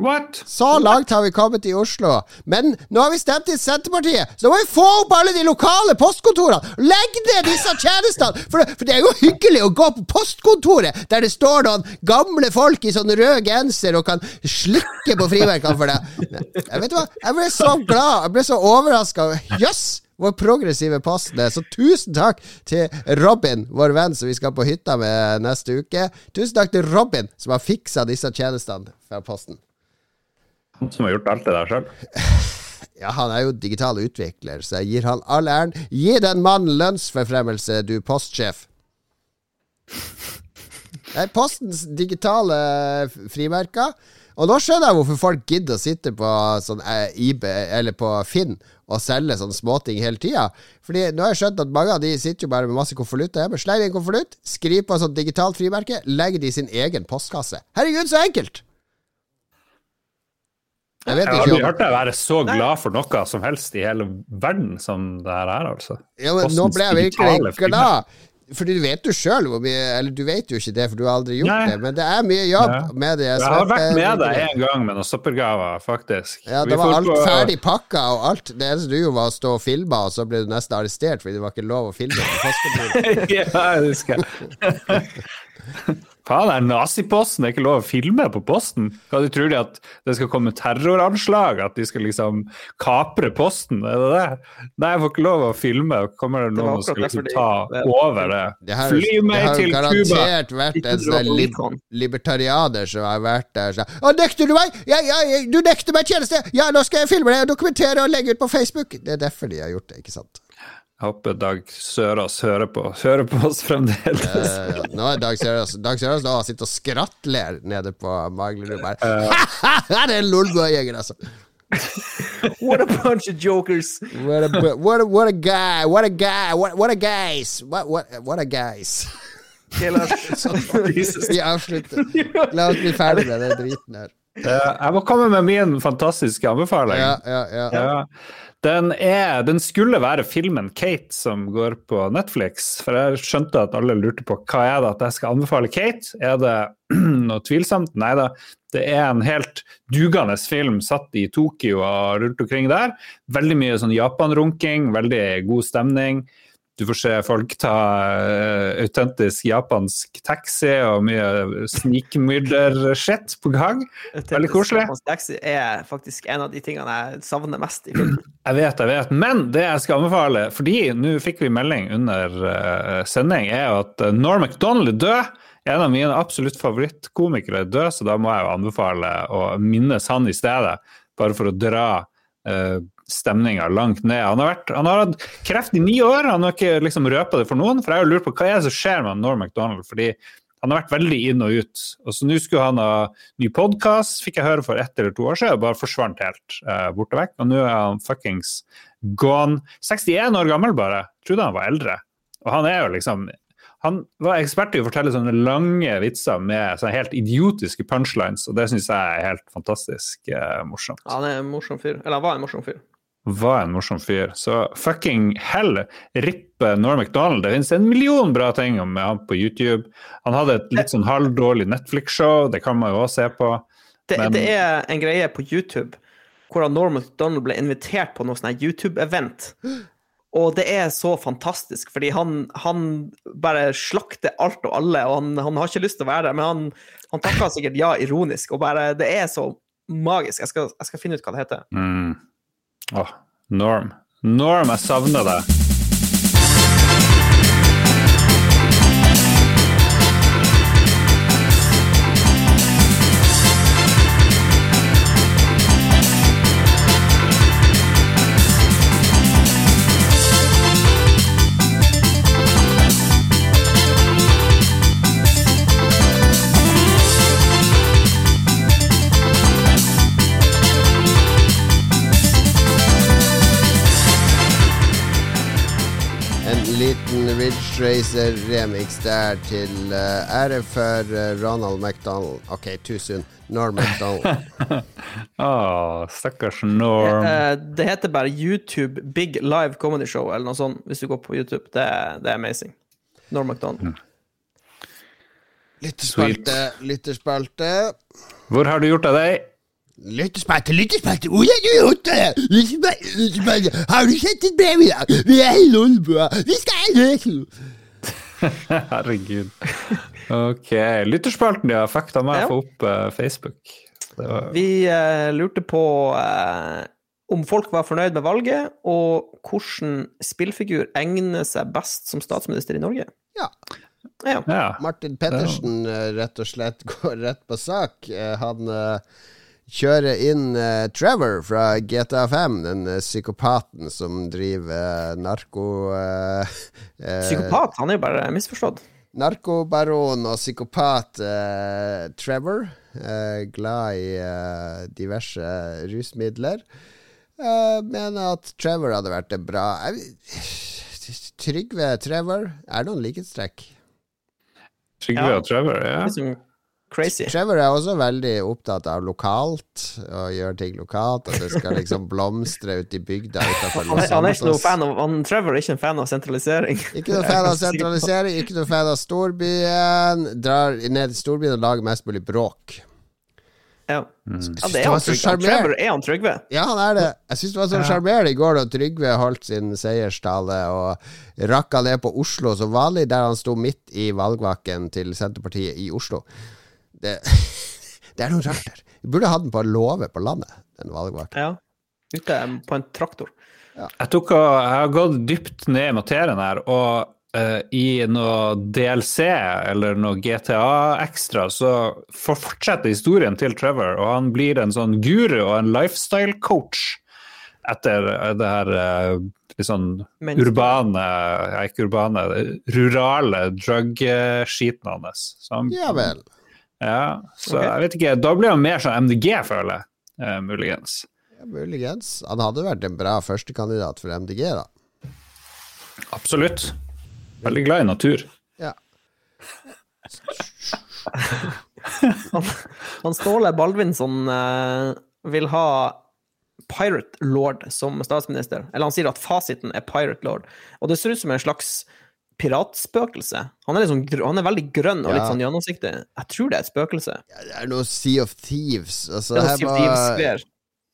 What? Så langt har vi kommet i Oslo. Men nå har vi stemt i Senterpartiet, så da må vi få opp alle de lokale postkontorene! Legg ned disse tjenestene! For det, for det er jo hyggelig å gå på postkontoret der det står noen gamle folk i sånn rød genser og kan slikke på frimerkene for deg. Jeg vet hva, jeg ble så glad, jeg ble så overraska. Jøss! Vår progressive postene. Så tusen takk til Robin, vår venn som vi skal på hytta med neste uke. Tusen takk til Robin, som har fiksa disse tjenestene fra Posten. Han som har gjort alt det der sjøl. Ja, han er jo digital utvikler, så jeg gir han all æren. Gi den mannen lønnsforfremmelse, du postsjef. Det er Postens digitale frimerker. Og nå skjønner jeg hvorfor folk gidder å sitte på sånn eh, IB, eller på Finn og selge sånne småting hele tida. Fordi nå har jeg skjønt at mange av de sitter jo bare med masse konvolutter hjemme. Sleng i en konvolutt, skriv på et sånt digitalt frimerke, legg det i sin egen postkasse. Herregud, så enkelt! Jeg vet Jeg har aldri hørt deg være så glad for noe som helst i hele verden som det her er, altså. Ja, men nå ble jeg virkelig glad. Fordi du vet jo sjøl hvor mye Eller du vet jo ikke det, for du har aldri gjort Nei. det. Men det er mye jobb Ja. med det. Jeg har vært med deg en gang med noen soppergaver, faktisk. Ja, det var alt på- ferdig pakka og alt. Det eneste du gjorde, var å stå og filme, og så ble du nesten arrestert fordi det var ikke lov å filme på postkontoret. ja, jeg husker. Faen, det er naziposten. Det er ikke lov å filme på posten. Hva de tror de at det skal komme terroranslag? At de skal liksom kapre posten? Er det det? Nei, jeg får ikke lov å filme. Kommer det Det noen som skal liksom ta over det? Det har, Fly det meg har til Cuba! garantert vært en sånn lib libertarianer som har vært der sånn Å, nekter du meg? Ja, ja, ja, du nekter meg tjeneste! Ja, nå skal jeg filme det og dokumentere og legge ut på Facebook! Det er derfor de har gjort det, ikke sant? Jeg håper Dag Sørås hører på, hører på oss fremdeles. uh, nå er Dag Sørås Dag Sørås nå sitter og skrattler nede på Maglerud. Bare Det er en lolbua-gjenger, altså. What a bunch of jokers! What a, what a, what a guy! What a guy! What, what a guys! What, what, what a guys! Ok, Lars. Vi avslutter. La oss bli ferdig med den driten her. Jeg må komme med min fantastiske anbefaling. Ja, ja, ja. Ja. Den, er, den skulle være filmen Kate som går på Netflix, for jeg skjønte at alle lurte på hva er det at jeg skal anbefale Kate. Er det noe tvilsomt? Nei da, det er en helt dugende film satt i Tokyo og rundt omkring der. Veldig mye sånn Japan-runking, veldig god stemning. Du får se folk ta uh, autentisk japansk taxi og mye snikmyrder-shit på gang. Veldig koselig. Japansk Taxi er faktisk en av de tingene jeg savner mest i filmen. Jeg vet, jeg vet. Men det jeg skal anbefale, fordi nå fikk vi melding under uh, sending, er at uh, Norm MacDonald er død. En av mine absolutt favorittkomikere er død, så da må jeg jo anbefale å minnes han i stedet. Bare for å dra uh, stemninga langt ned. Han har, vært, han har hatt kreft i ni år, han har ikke liksom røpa det for noen. For jeg har lurt på hva er det som skjer med Norm MacDonald, fordi han har vært veldig inn og ut. Og så nå skulle han ha ny podkast, fikk jeg høre for ett eller to år siden, og bare forsvant helt eh, borte vekk. Og nå er han fuckings gone. 61 år gammel bare. Trodde han var eldre. Og han er jo liksom Han var ekspert i å fortelle sånne lange vitser med sånne helt idiotiske punchlines, og det syns jeg er helt fantastisk eh, morsomt. Han er en morsom fyr. Eller han var en morsom fyr. Var en morsom fyr. Så fucking hell, rippe Norm MacDonald. Det finnes en million bra ting om han på YouTube. Han hadde et litt sånn halvdårlig Netflix-show, det kan man jo også se på. Det, Men- det er en greie på YouTube hvor Norm MacDonald ble invitert på noe sånn YouTube-event. Og det er så fantastisk, fordi han, han bare slakter alt og alle, og han, han har ikke lyst til å være der, men han, han takker sikkert ja ironisk, og bare Det er så magisk. Jeg skal, jeg skal finne ut hva det heter. Mm. Åh, Norm. Norm, jeg savner deg. Ridge Racer-remix der til uh, ære for uh, Ronald McDonald. Ok, tusen. Norm McDonald. Åh, stakkars Norm. Eh, Det heter bare YouTube Big Live Comedy Show, eller noe sånt, hvis du går på YouTube. Det, det er amazing. Norm MacDonald. Lytterspalte, lytterspalte. Hvor har du gjort av deg? Lyttespalte, lyttespalte, har du sett et brev i dag? Vi er i Lolbua, vi skal Oslo. Herregud. Ok. Lytterspalten, ja. fucka meg Ja. få opp uh, Facebook. Var, Vi uh, lurte på uh, om folk var fornøyd med valget, og hvordan spillfigur egner seg best som statsminister i Norge. Ja. Ja. ja. Martin Pettersen rett og slett går rett på sak. Han kjører inn uh, Trevor fra GTA 5, den uh, psykopaten som driver uh, narko... Psykopat, han er jo bare misforstått. Narkobaron og psykopat Trevor. eh, glad i diverse rusmidler. Eh, mener at Trevor hadde vært det bra Trygve Trevor, er det noen likhetstrekk? Trygve Ja. og Trevor, ja. Crazy. Trevor er også veldig opptatt av lokalt, og gjør ting lokalt. At det skal liksom blomstre ute i bygda utafor Han er, han er ikke noe fan av han, Trevor er ikke en fan av sentralisering. Ikke noe fan av sentralisering, ikke noe fan av storbyen. Drar ned til storbyen og lager mest mulig bråk. Ja. Mm. ja, det er han Trygve. Trevor er han Trygve. Ja, han er det. Jeg syns det var så sjarmerende i går da Trygve holdt sin seierstale og rakka ned på Oslo som vanlig, der han sto midt i valgvaken til Senterpartiet i Oslo. Det, det er noe rart der. Vi burde hatt den på låve på landet, den valgvaken. Ja. Ute på en traktor. Jeg, tok jeg har gått dypt ned i materien her, og uh, i noe DLC eller noe GTA ekstra, så fortsetter historien til Trevor, og han blir en sånn guru og en lifestyle coach etter eh, det her uh, litt sånn Men- urbane, ja, ikke urbane, rurale drug-skiten hans. Ja vel. Ja, så okay. jeg vet ikke, da blir han mer sånn MDG, føler jeg, eh, muligens. Ja, muligens. Han hadde vært en bra førstekandidat for MDG, da. Absolutt. Veldig glad i natur. Ja. Han, han Ståle Baldvinsson eh, vil ha Pirate Lord som statsminister. Eller han sier at fasiten er Pirate Lord. Og det ser ut som en slags piratspøkelse. Han er, liksom, han er veldig grønn og litt Ja. sånn gjennomsiktig. Jeg tror det er et spøkelse. Det er noe Sea of Thieves. Altså, Det er her Sea var-.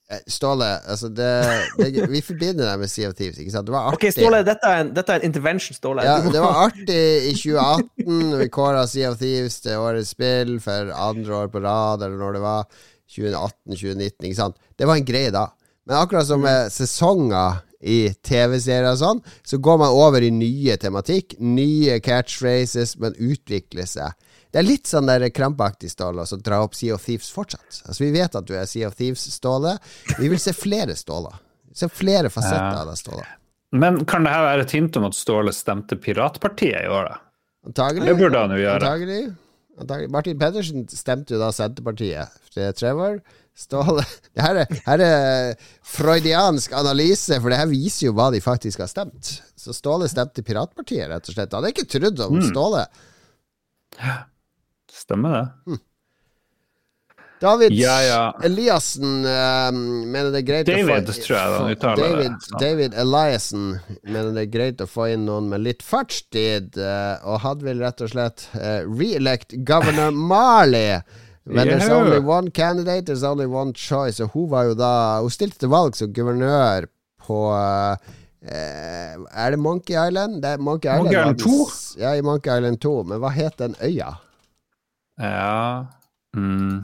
Eh, Ståle, altså det, det Vi forbinder deg med Sea of Thieves, ikke sant? Det var artig. Ok, Ståle, dette er en, dette er en intervention, Ståle. Ja, det var artig i 2018 når vi kåra Sea of Thieves til årets spill for andre år på rad, eller når det var 2018-2019, ikke sant. Det var en greie da. Men akkurat som med sesonger i TV-serier og sånn, så går man over i nye tematikk, nye catchphrases, men utvikler seg. Det er litt sånn der krampaktig, Ståle, å dra opp Sea of Thieves fortsatt. Altså, vi vet at du er Sea of Thieves, Ståle. Vi vil se flere Ståler. Se flere fasetter av deg, Ståle. Men kan det her være et hint om at Ståle stemte Piratpartiet i år, da? Antagelig. Det burde han jo gjøre. Antagelig. Antagelig. Martin Pedersen stemte jo da Senterpartiet til Trevor. Ståle Det her er, her er freudiansk analyse, for det her viser jo hva de faktisk har stemt. Så Ståle stemte Piratpartiet, rett og slett. Han hadde ikke trodd om Mm. Ståle. Stemmer det? David Ja, ja. Eliassen um, mener det er greit David, å få tror jeg da, uttaler det. Ja. David Eliassen mener det er greit å få inn noen med litt fartstid, uh, og hadde vel rett og slett uh, re-elect governor Marley. When there's only one candidate, there's only one choice. Og hun var jo da Hun stilte til valg som guvernør på eh, Er det Monkey Island? Det er Monkey Island, Monkey Island 2? Ja, i Monkey Island 2. Men hva het den øya? Ja mm.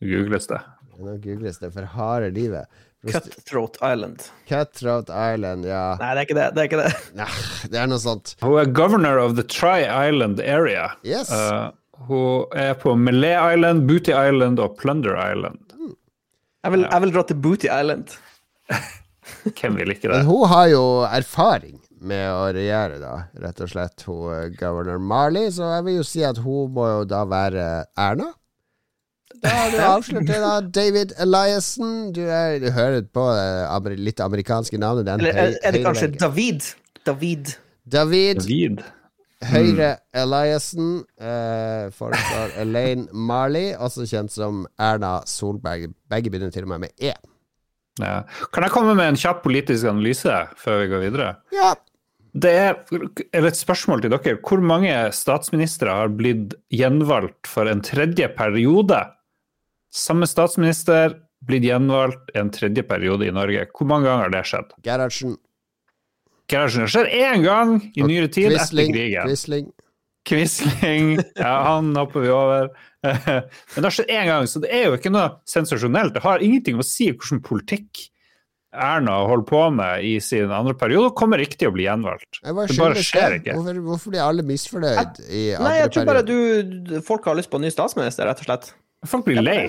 Googles det. Nå googles det for harde livet. Cutthroat Island. Cutthroat Island, ja. Nei, det er ikke det. Det er ikke det. Nei, det er noe sånt. Hun er governor of the Tri-Island area. Yes. Uh, hun er på Melee Island, Booty Island og Plunder Island. Jeg vil, jeg vil dra til Booty Island. Hvem vil ikke det? Men hun har jo erfaring med å regjere, da, rett og slett, hun er governor Marley, så jeg vil jo si at hun må jo da være Erna. Da har du avslørt det, da. David Eliassen. Du, er, du hører på det litt amerikanske navnet. Den Eller er, er det kanskje. David? David. David David. Høyre Eliassen eh, foreslår Elaine Marley, også kjent som Erna Solberg. Begge begynner til og med med E. Ja. Kan jeg komme med en kjapp politisk analyse før vi går videre? Ja. Det er eller et spørsmål til dere. Hvor mange statsministre har blitt gjenvalgt for en tredje periode? Samme statsminister, blitt gjenvalgt en tredje periode i Norge. Hvor mange ganger har det skjedd? Gerhardsen. Gerhardsen skjer én gang i nyere tid, etter krigen. Quisling. Quisling, ja, han hopper vi over. Men det har skjedd én gang, så det er jo ikke noe sensasjonelt. Det har ingenting å si hvordan politikk Erna holder på med i sin andre periode, og kommer ikke til å bli gjenvalgt. Bare Det bare skjer ikke. Hvorfor, hvorfor blir alle misfornøyd i andre periode? Nei, jeg tror bare du Folk har lyst på en ny statsminister, rett og slett. Folk blir lei.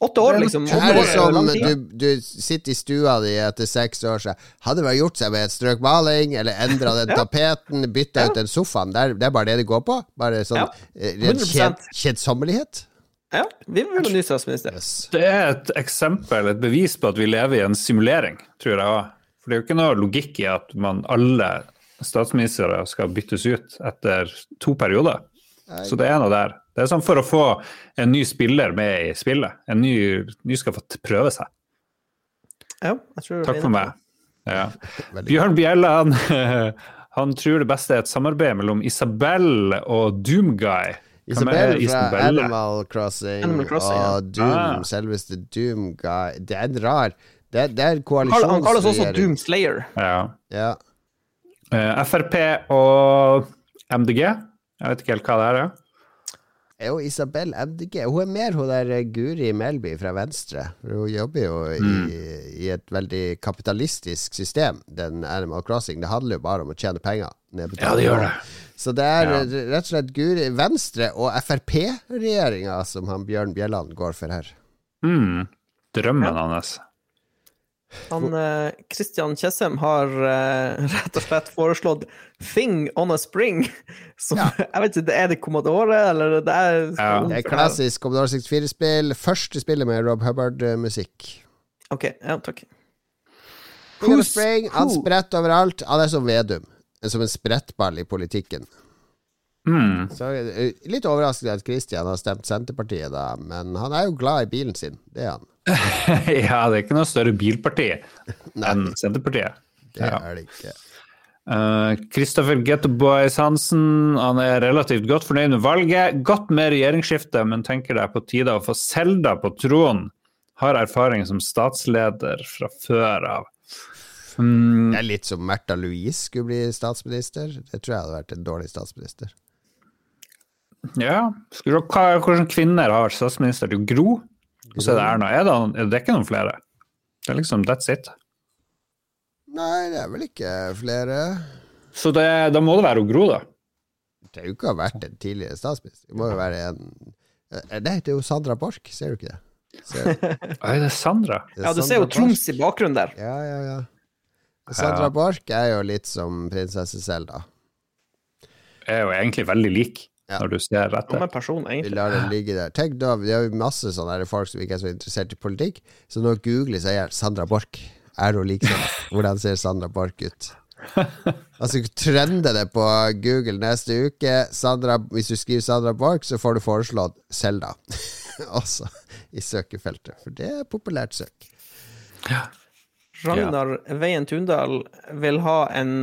Åtte år, liksom. Åtte Er år som du, du sitter i stua di etter seks år siden Hadde vært gjort seg med et strøk maling, eller endra den Ja. tapeten, bytta Ja. ut den sofaen? Det er, det er bare det det går på? Bare sånn Ja. eh, ren 100%. kjed, kjedsommelighet? Ja, vi vil ha ny statsminister. Yes. Det er et eksempel, et bevis på at vi lever i en simulering, tror jeg òg. For det er jo ikke noe logikk i at man alle statsministre skal byttes ut etter to perioder. Så det er noe der. Det er sånn for å få en ny spiller med i spillet. En ny, ny skal få prøve seg. Ja, jeg tror Takk for meg. Ja. Bjørn Bjelle han, han tror det beste er et samarbeid mellom Isabel og Doomguy. Isabel fra Animal Crossing, Animal Crossing, og Doom, ja. selveste Doomguy. Det er en rar Det er, det er en Han kalles også koalisjonsregjering. Doom Slayer. Ja. Ja. Eh, Frp og MDG. Jeg vet ikke helt hva det er. ja. Er jo Isabel MDG. Hun er mer hun der eh, Guri Melby fra Venstre. Hun jobber jo Mm. i, i et veldig kapitalistisk system, den Animal Crossing. Det handler jo bare om å tjene penger. Ja, det gjør det. Så det er Ja. rett og slett Guri Venstre og Frp-regjeringa som han Bjørn Bjelland går for her. Mm. Drømmen hans. Han, eh, Christian Tjessem har eh, rett og slett foreslått Thing on a Spring. Som, Jeg vet ikke, Er det Commodore, eller det er Ja. Det er klassisk Commodore 64-spill. Første spillet med Rob Hubbard-musikk. OK, ja, takk. Thing on a Spring, han spretter overalt. Han er som Vedum. Som en sprettball i politikken. Mm. Så eh, Litt overraskende at Christian har stemt Senterpartiet, da, men han er jo glad i bilen sin. Det er han. ja, det er ikke noe større bilparti enn Senterpartiet. Det Ja. er det ikke. Kristoffer uh, Gettoboys Hansen han er relativt godt fornøyd med valget. Godt med regjeringsskifte, men tenker det er på tide å få Selda på tronen. Har erfaring som statsleder fra før av. Mm, Det er litt som Märtha Louise skulle bli statsminister. Det tror jeg hadde vært en dårlig statsminister. Ja, Skal vi se hva, Hvordan kvinner har vært statsminister? til er jo Gro, og så er det Erna. Er det, er det ikke noen flere? Det er liksom that's it. Nei, det er vel ikke flere. Så det, da må det være Gro, da. Det har jo ikke ha vært en tidligere statsminister. Det må jo være en Eh, Nei, det er jo Sandra Borch, ser du ikke det? Ser, det Oi, det er Sandra. er Ja, du Sandra ser jo. Troms i bakgrunnen der. Ja, ja, ja. Sandra Ja. Borch er jo litt som prinsesse Selda. Er jo egentlig veldig lik, Ja. når du ser etter. Samme person, Vi lar den ligge der. Tenk da, Vi har jo masse sånne folk som ikke er så interessert i politikk, så når Google sier Sandra Borch, er hun lik sånn? Hvordan ser Sandra Borch ut? Altså trende det på Google neste uke. Sandra, hvis du skriver Sandra Borch, så får du foreslått Selda også i søkefeltet. For det er populært søk. Ragnar Veien Tundal vil ha en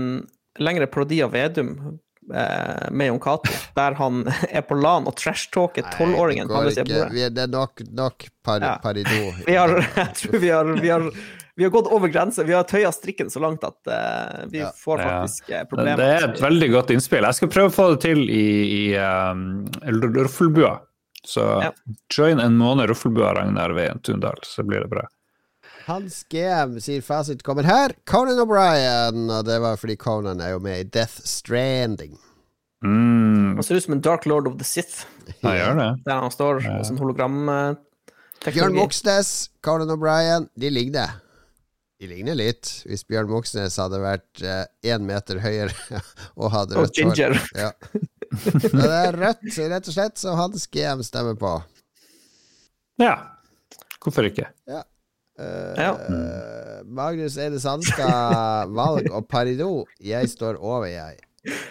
lengre parodi av Vedum med Jon Cato, der han er på LAN og trashtalker tolvåringen på andre ikke. av er, det er nok, nok par, Ja. parido. Vi har, jeg tror vi har, vi har, vi har gått over grensa. Vi har tøya strikken så langt at uh, vi Ja. får faktisk eh, problemer. det er et veldig godt innspill. Jeg skal prøve å få det til i, i um, Ruffelbua. Så Ja. join en måned Ruffelbua, Ragnar Veien Tundal, så blir det bra. Hans GM sier fasit kommer her. Conan O'Brien. Og det var fordi Conan er jo med i Death Stranding. Mm, Han ser ut som en Dark Lord of the Sith, jeg gjør det. der han står med sånn hologram... eh, Bjørn. Moxnes, Conan O'Brien, de ligner. De ligner litt. Hvis Bjørn Moxnes hadde vært én meter høyere og hadde rødt hår. ginger. Ja. Det er rødt, rett og slett, så hans GM stemmer på. Ja, hvorfor ikke? Ja. Ja. Eh, Magnus Eide Sandstad, valg og parido. Jeg står over, jeg.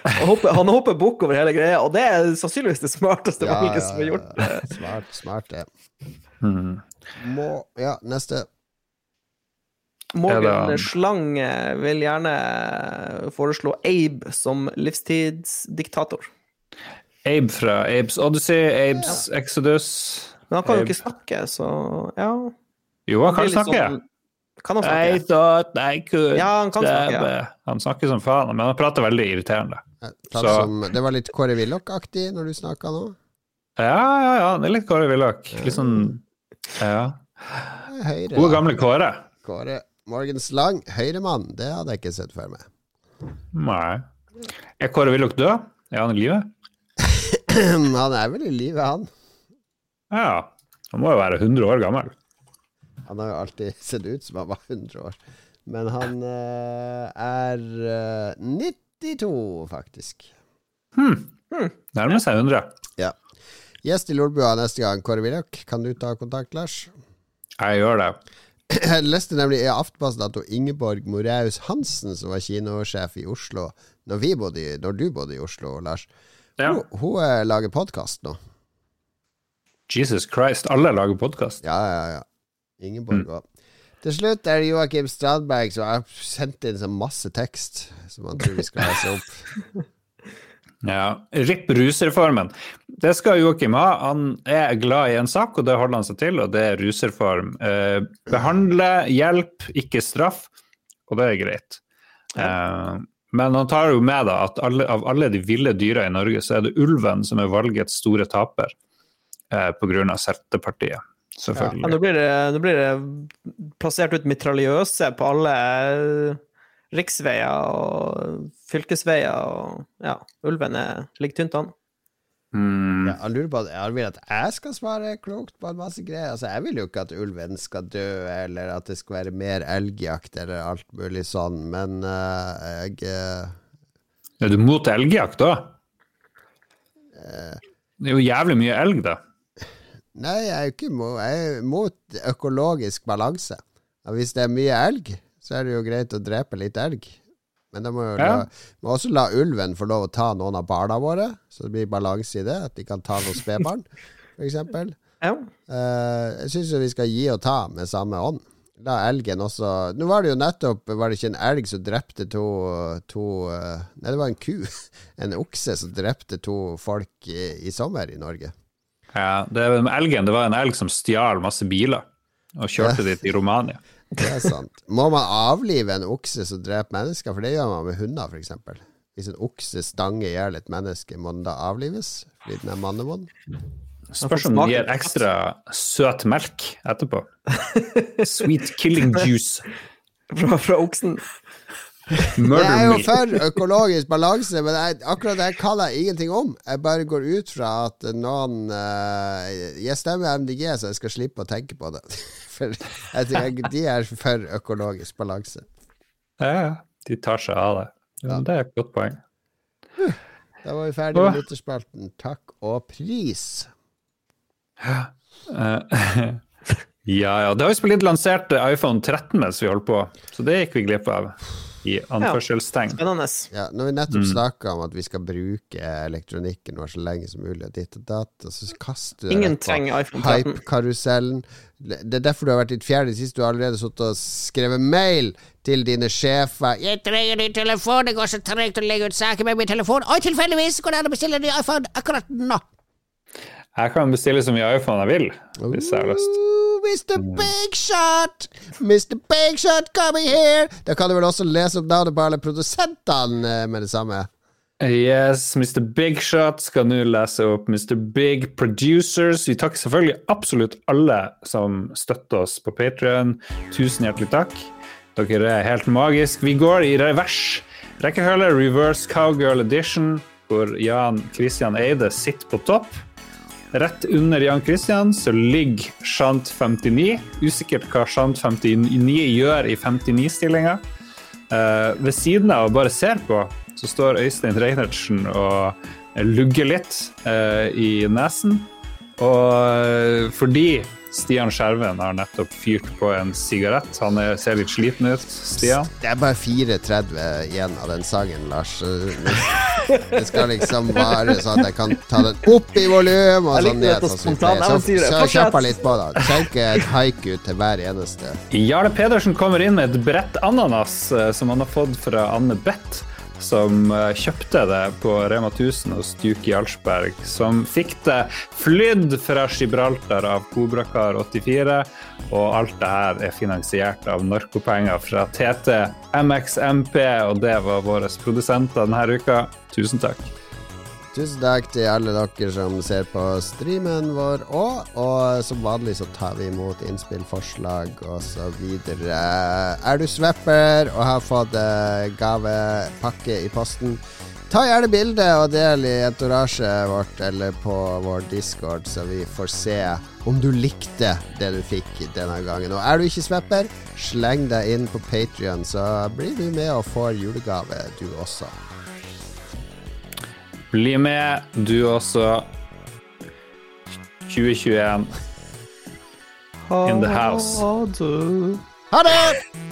Han hopper, han hopper bukk over hele greia, og det er sannsynligvis det smarteste Ja, valget ja, som er gjort. ja. Smart, smart det. Mm. Må Ja, neste. Morgan Er Slang eh, vil gjerne foreslå Abe som livstidsdiktator. Abe fra Abes Odyssey, Abes Exodus. Men han kan jo ikke snakke, så ja. Jo, han kan snakke. sånn- Kan han I thought I could Ja, han kan snakke, ja. Han snakker som faen, men han prater veldig irriterende. Så- som, det var litt Kåre Willoch-aktig når du snakka nå. Ja, ja, ja. Det er litt Kåre Willoch. Litt sånn Ja. Høyre. Gode, gamle Kåre. Kåre Morgens Lang, høyremann. Det hadde jeg ikke sett for meg. Nei. Er Kåre Willoch død? Er han i live? han er vel i live, han. Ja. Han må jo være 100 år gammel. Han har jo alltid sett ut som han var 100 år. Men han eh, er eh, 92, faktisk. Nærmer seg 100. Ja. Gjest i Lolbua neste gang, Kåre Willoch. Kan du ta kontakt, Lars? Jeg gjør det. Jeg leste nemlig i Aftenposten at Ingeborg Moraus Hansen, som var kinosjef i Oslo når, vi bodde i, når du bodde i Oslo, Lars, Ja. hun, hun eh, lager podkast nå. Jesus Christ, alle lager podkast. Ja, ja, ja. Ingeborg òg. Til slutt er det Joakim Strandberg som har sendt inn så masse tekst som han tror vi skal lese opp. Ja. Ripp rusreformen. Det skal Joakim ha. Han er glad i en sak, og det holder han seg til, og det er rusreform. Eh, behandle, hjelp, ikke straff, og det er greit. Eh, men han tar jo med da at alle, av alle de ville dyra i Norge, så er det ulven som er valgets store taper eh, pga. Senterpartiet. Ja, Selvfølgelig. nå, blir det, nå blir det plassert ut mitraljøse på alle eh, riksveier og fylkesveier. Og, ja, ulven er, ligger tynt an. Mm. Ja, jeg lurer på at jeg vil at jeg skal svare klokt på en masse greier. Altså, jeg vil jo ikke at ulven skal dø, eller at det skal være mer elgjakt, eller alt mulig sånn, men uh, jeg uh... Er du mot elgjakt da? Det er jo jævlig mye elg, da. Nei, jeg ikke må, jeg er mot økologisk balanse. Og hvis det er mye elg, så er det jo greit å drepe litt elg. Men da må jo Ja. må også la ulven få lov å ta noen av barna våre, så det blir balanse i det. At de kan ta noen spedbarn, f.eks. Ja. Uh, jeg syns vi skal gi og ta med samme ånd. La elgen også Nå var det jo nettopp Var det ikke en elg som drepte to, to eh, Nei, det var en ku. En okse som drepte to folk i, i sommer i Norge. Ja, det, elgen, det var en elg som stjal masse biler og kjørte dit i Romania. Det er sant. Må man avlive en okse som dreper mennesker? For det gjør man med hunder, f.eks. Hvis en okse stanger i hjel et menneske, må den da avlives? Fordi den er mannevond? Spørs om den gir ekstra søt melk etterpå. Sweet killing juice. Fra, fra oksen. Jeg Murder er jo for økologisk balanse, men jeg, akkurat det kan jeg ingenting om. Jeg bare går ut fra at noen uh, Jeg stemmer MDG, så jeg skal slippe å tenke på det. For jeg tenker, de er for økologisk balanse. Ja, ja. De tar seg av det. Ja, det er et godt poeng. Da var vi ferdig med lytterspalten. Takk og pris. Eh, ja, ja. Det har jo blitt lansert iPhone 13 mens vi holdt på, så det gikk vi glipp av. I anførselstegn. Spennende. Ja, når vi nettopp snakka om at vi skal bruke elektronikken vår så lenge som mulig, og ditt og datt, og så kaster du deg Ingen rett på trenger iPhone 13. hype-karusellen. Det er derfor du har vært ditt fjerde det. Du har allerede sittet og skrevet mail til dine sjefer. 'Jeg trenger ny telefon. Det går så tregt å legge ut saker med min telefon.' Og tilfeldigvis går det an å bestille en ny iPhone akkurat nå. Jeg kan bestille så mye iPhone jeg vil, hvis jeg har lyst. Mr. Big Shot! Mr. Big Shot coming here! Da kan du vel også lese opp navnet på alle produsentene eh, med det samme. Yes, Mr. Big Shot skal nå lese opp Mr. Big Producers. Vi takker selvfølgelig absolutt alle som støtter oss på Patrion. Tusen hjertelig takk. Dere er helt magisk. Vi går i revers. Rekkefølge Reverse Cowgirl Edition, hvor Jan Christian Eide sitter på topp. Rett under Jan Christian så ligger Shant 59. Usikkert hva Shant 59 gjør i 59-stillinga. Uh, ved siden av og bare ser på, så står Øystein Reinertsen og lugger litt uh, i nesen. Og eh, fordi Stian Skjerven har nettopp fyrt på en sigarett, han er, ser litt sliten ut, Stian. Det er bare 4.30 igjen av den sangen, Lars. Det skal liksom være sånn at jeg kan ta den opp i volum og sånn ned. Så, eventyret. så kjapp litt på, da. Tenk et haiku til hver eneste. Jarle Pedersen kommer inn med et brett ananas eh, som han har fått fra Anne Beth. Som eh, kjøpte det på Rema 1000 hos Duke Jarlsberg, som fikk det flydd fra Gibraltar av Kobrakar 84, og alt det her er finansiert av narkopenger fra TT, MXMP, og det var våre produsenter denne uka. Tusen takk. Tusen takk til alle dere som ser på streamen vår òg. Og som vanlig så tar vi imot innspill, forslag osv. Er du swapper og har fått eh, gavepakke i posten, ta gjerne bilde og del i entorasjet vårt eller på vår discord, så vi får se om du likte det du fikk denne gangen. Og er du ikke swapper, sleng deg inn på Patrion, så blir du med og får julegave, du også. Bli med, du også. 2021 in the house. Ha det!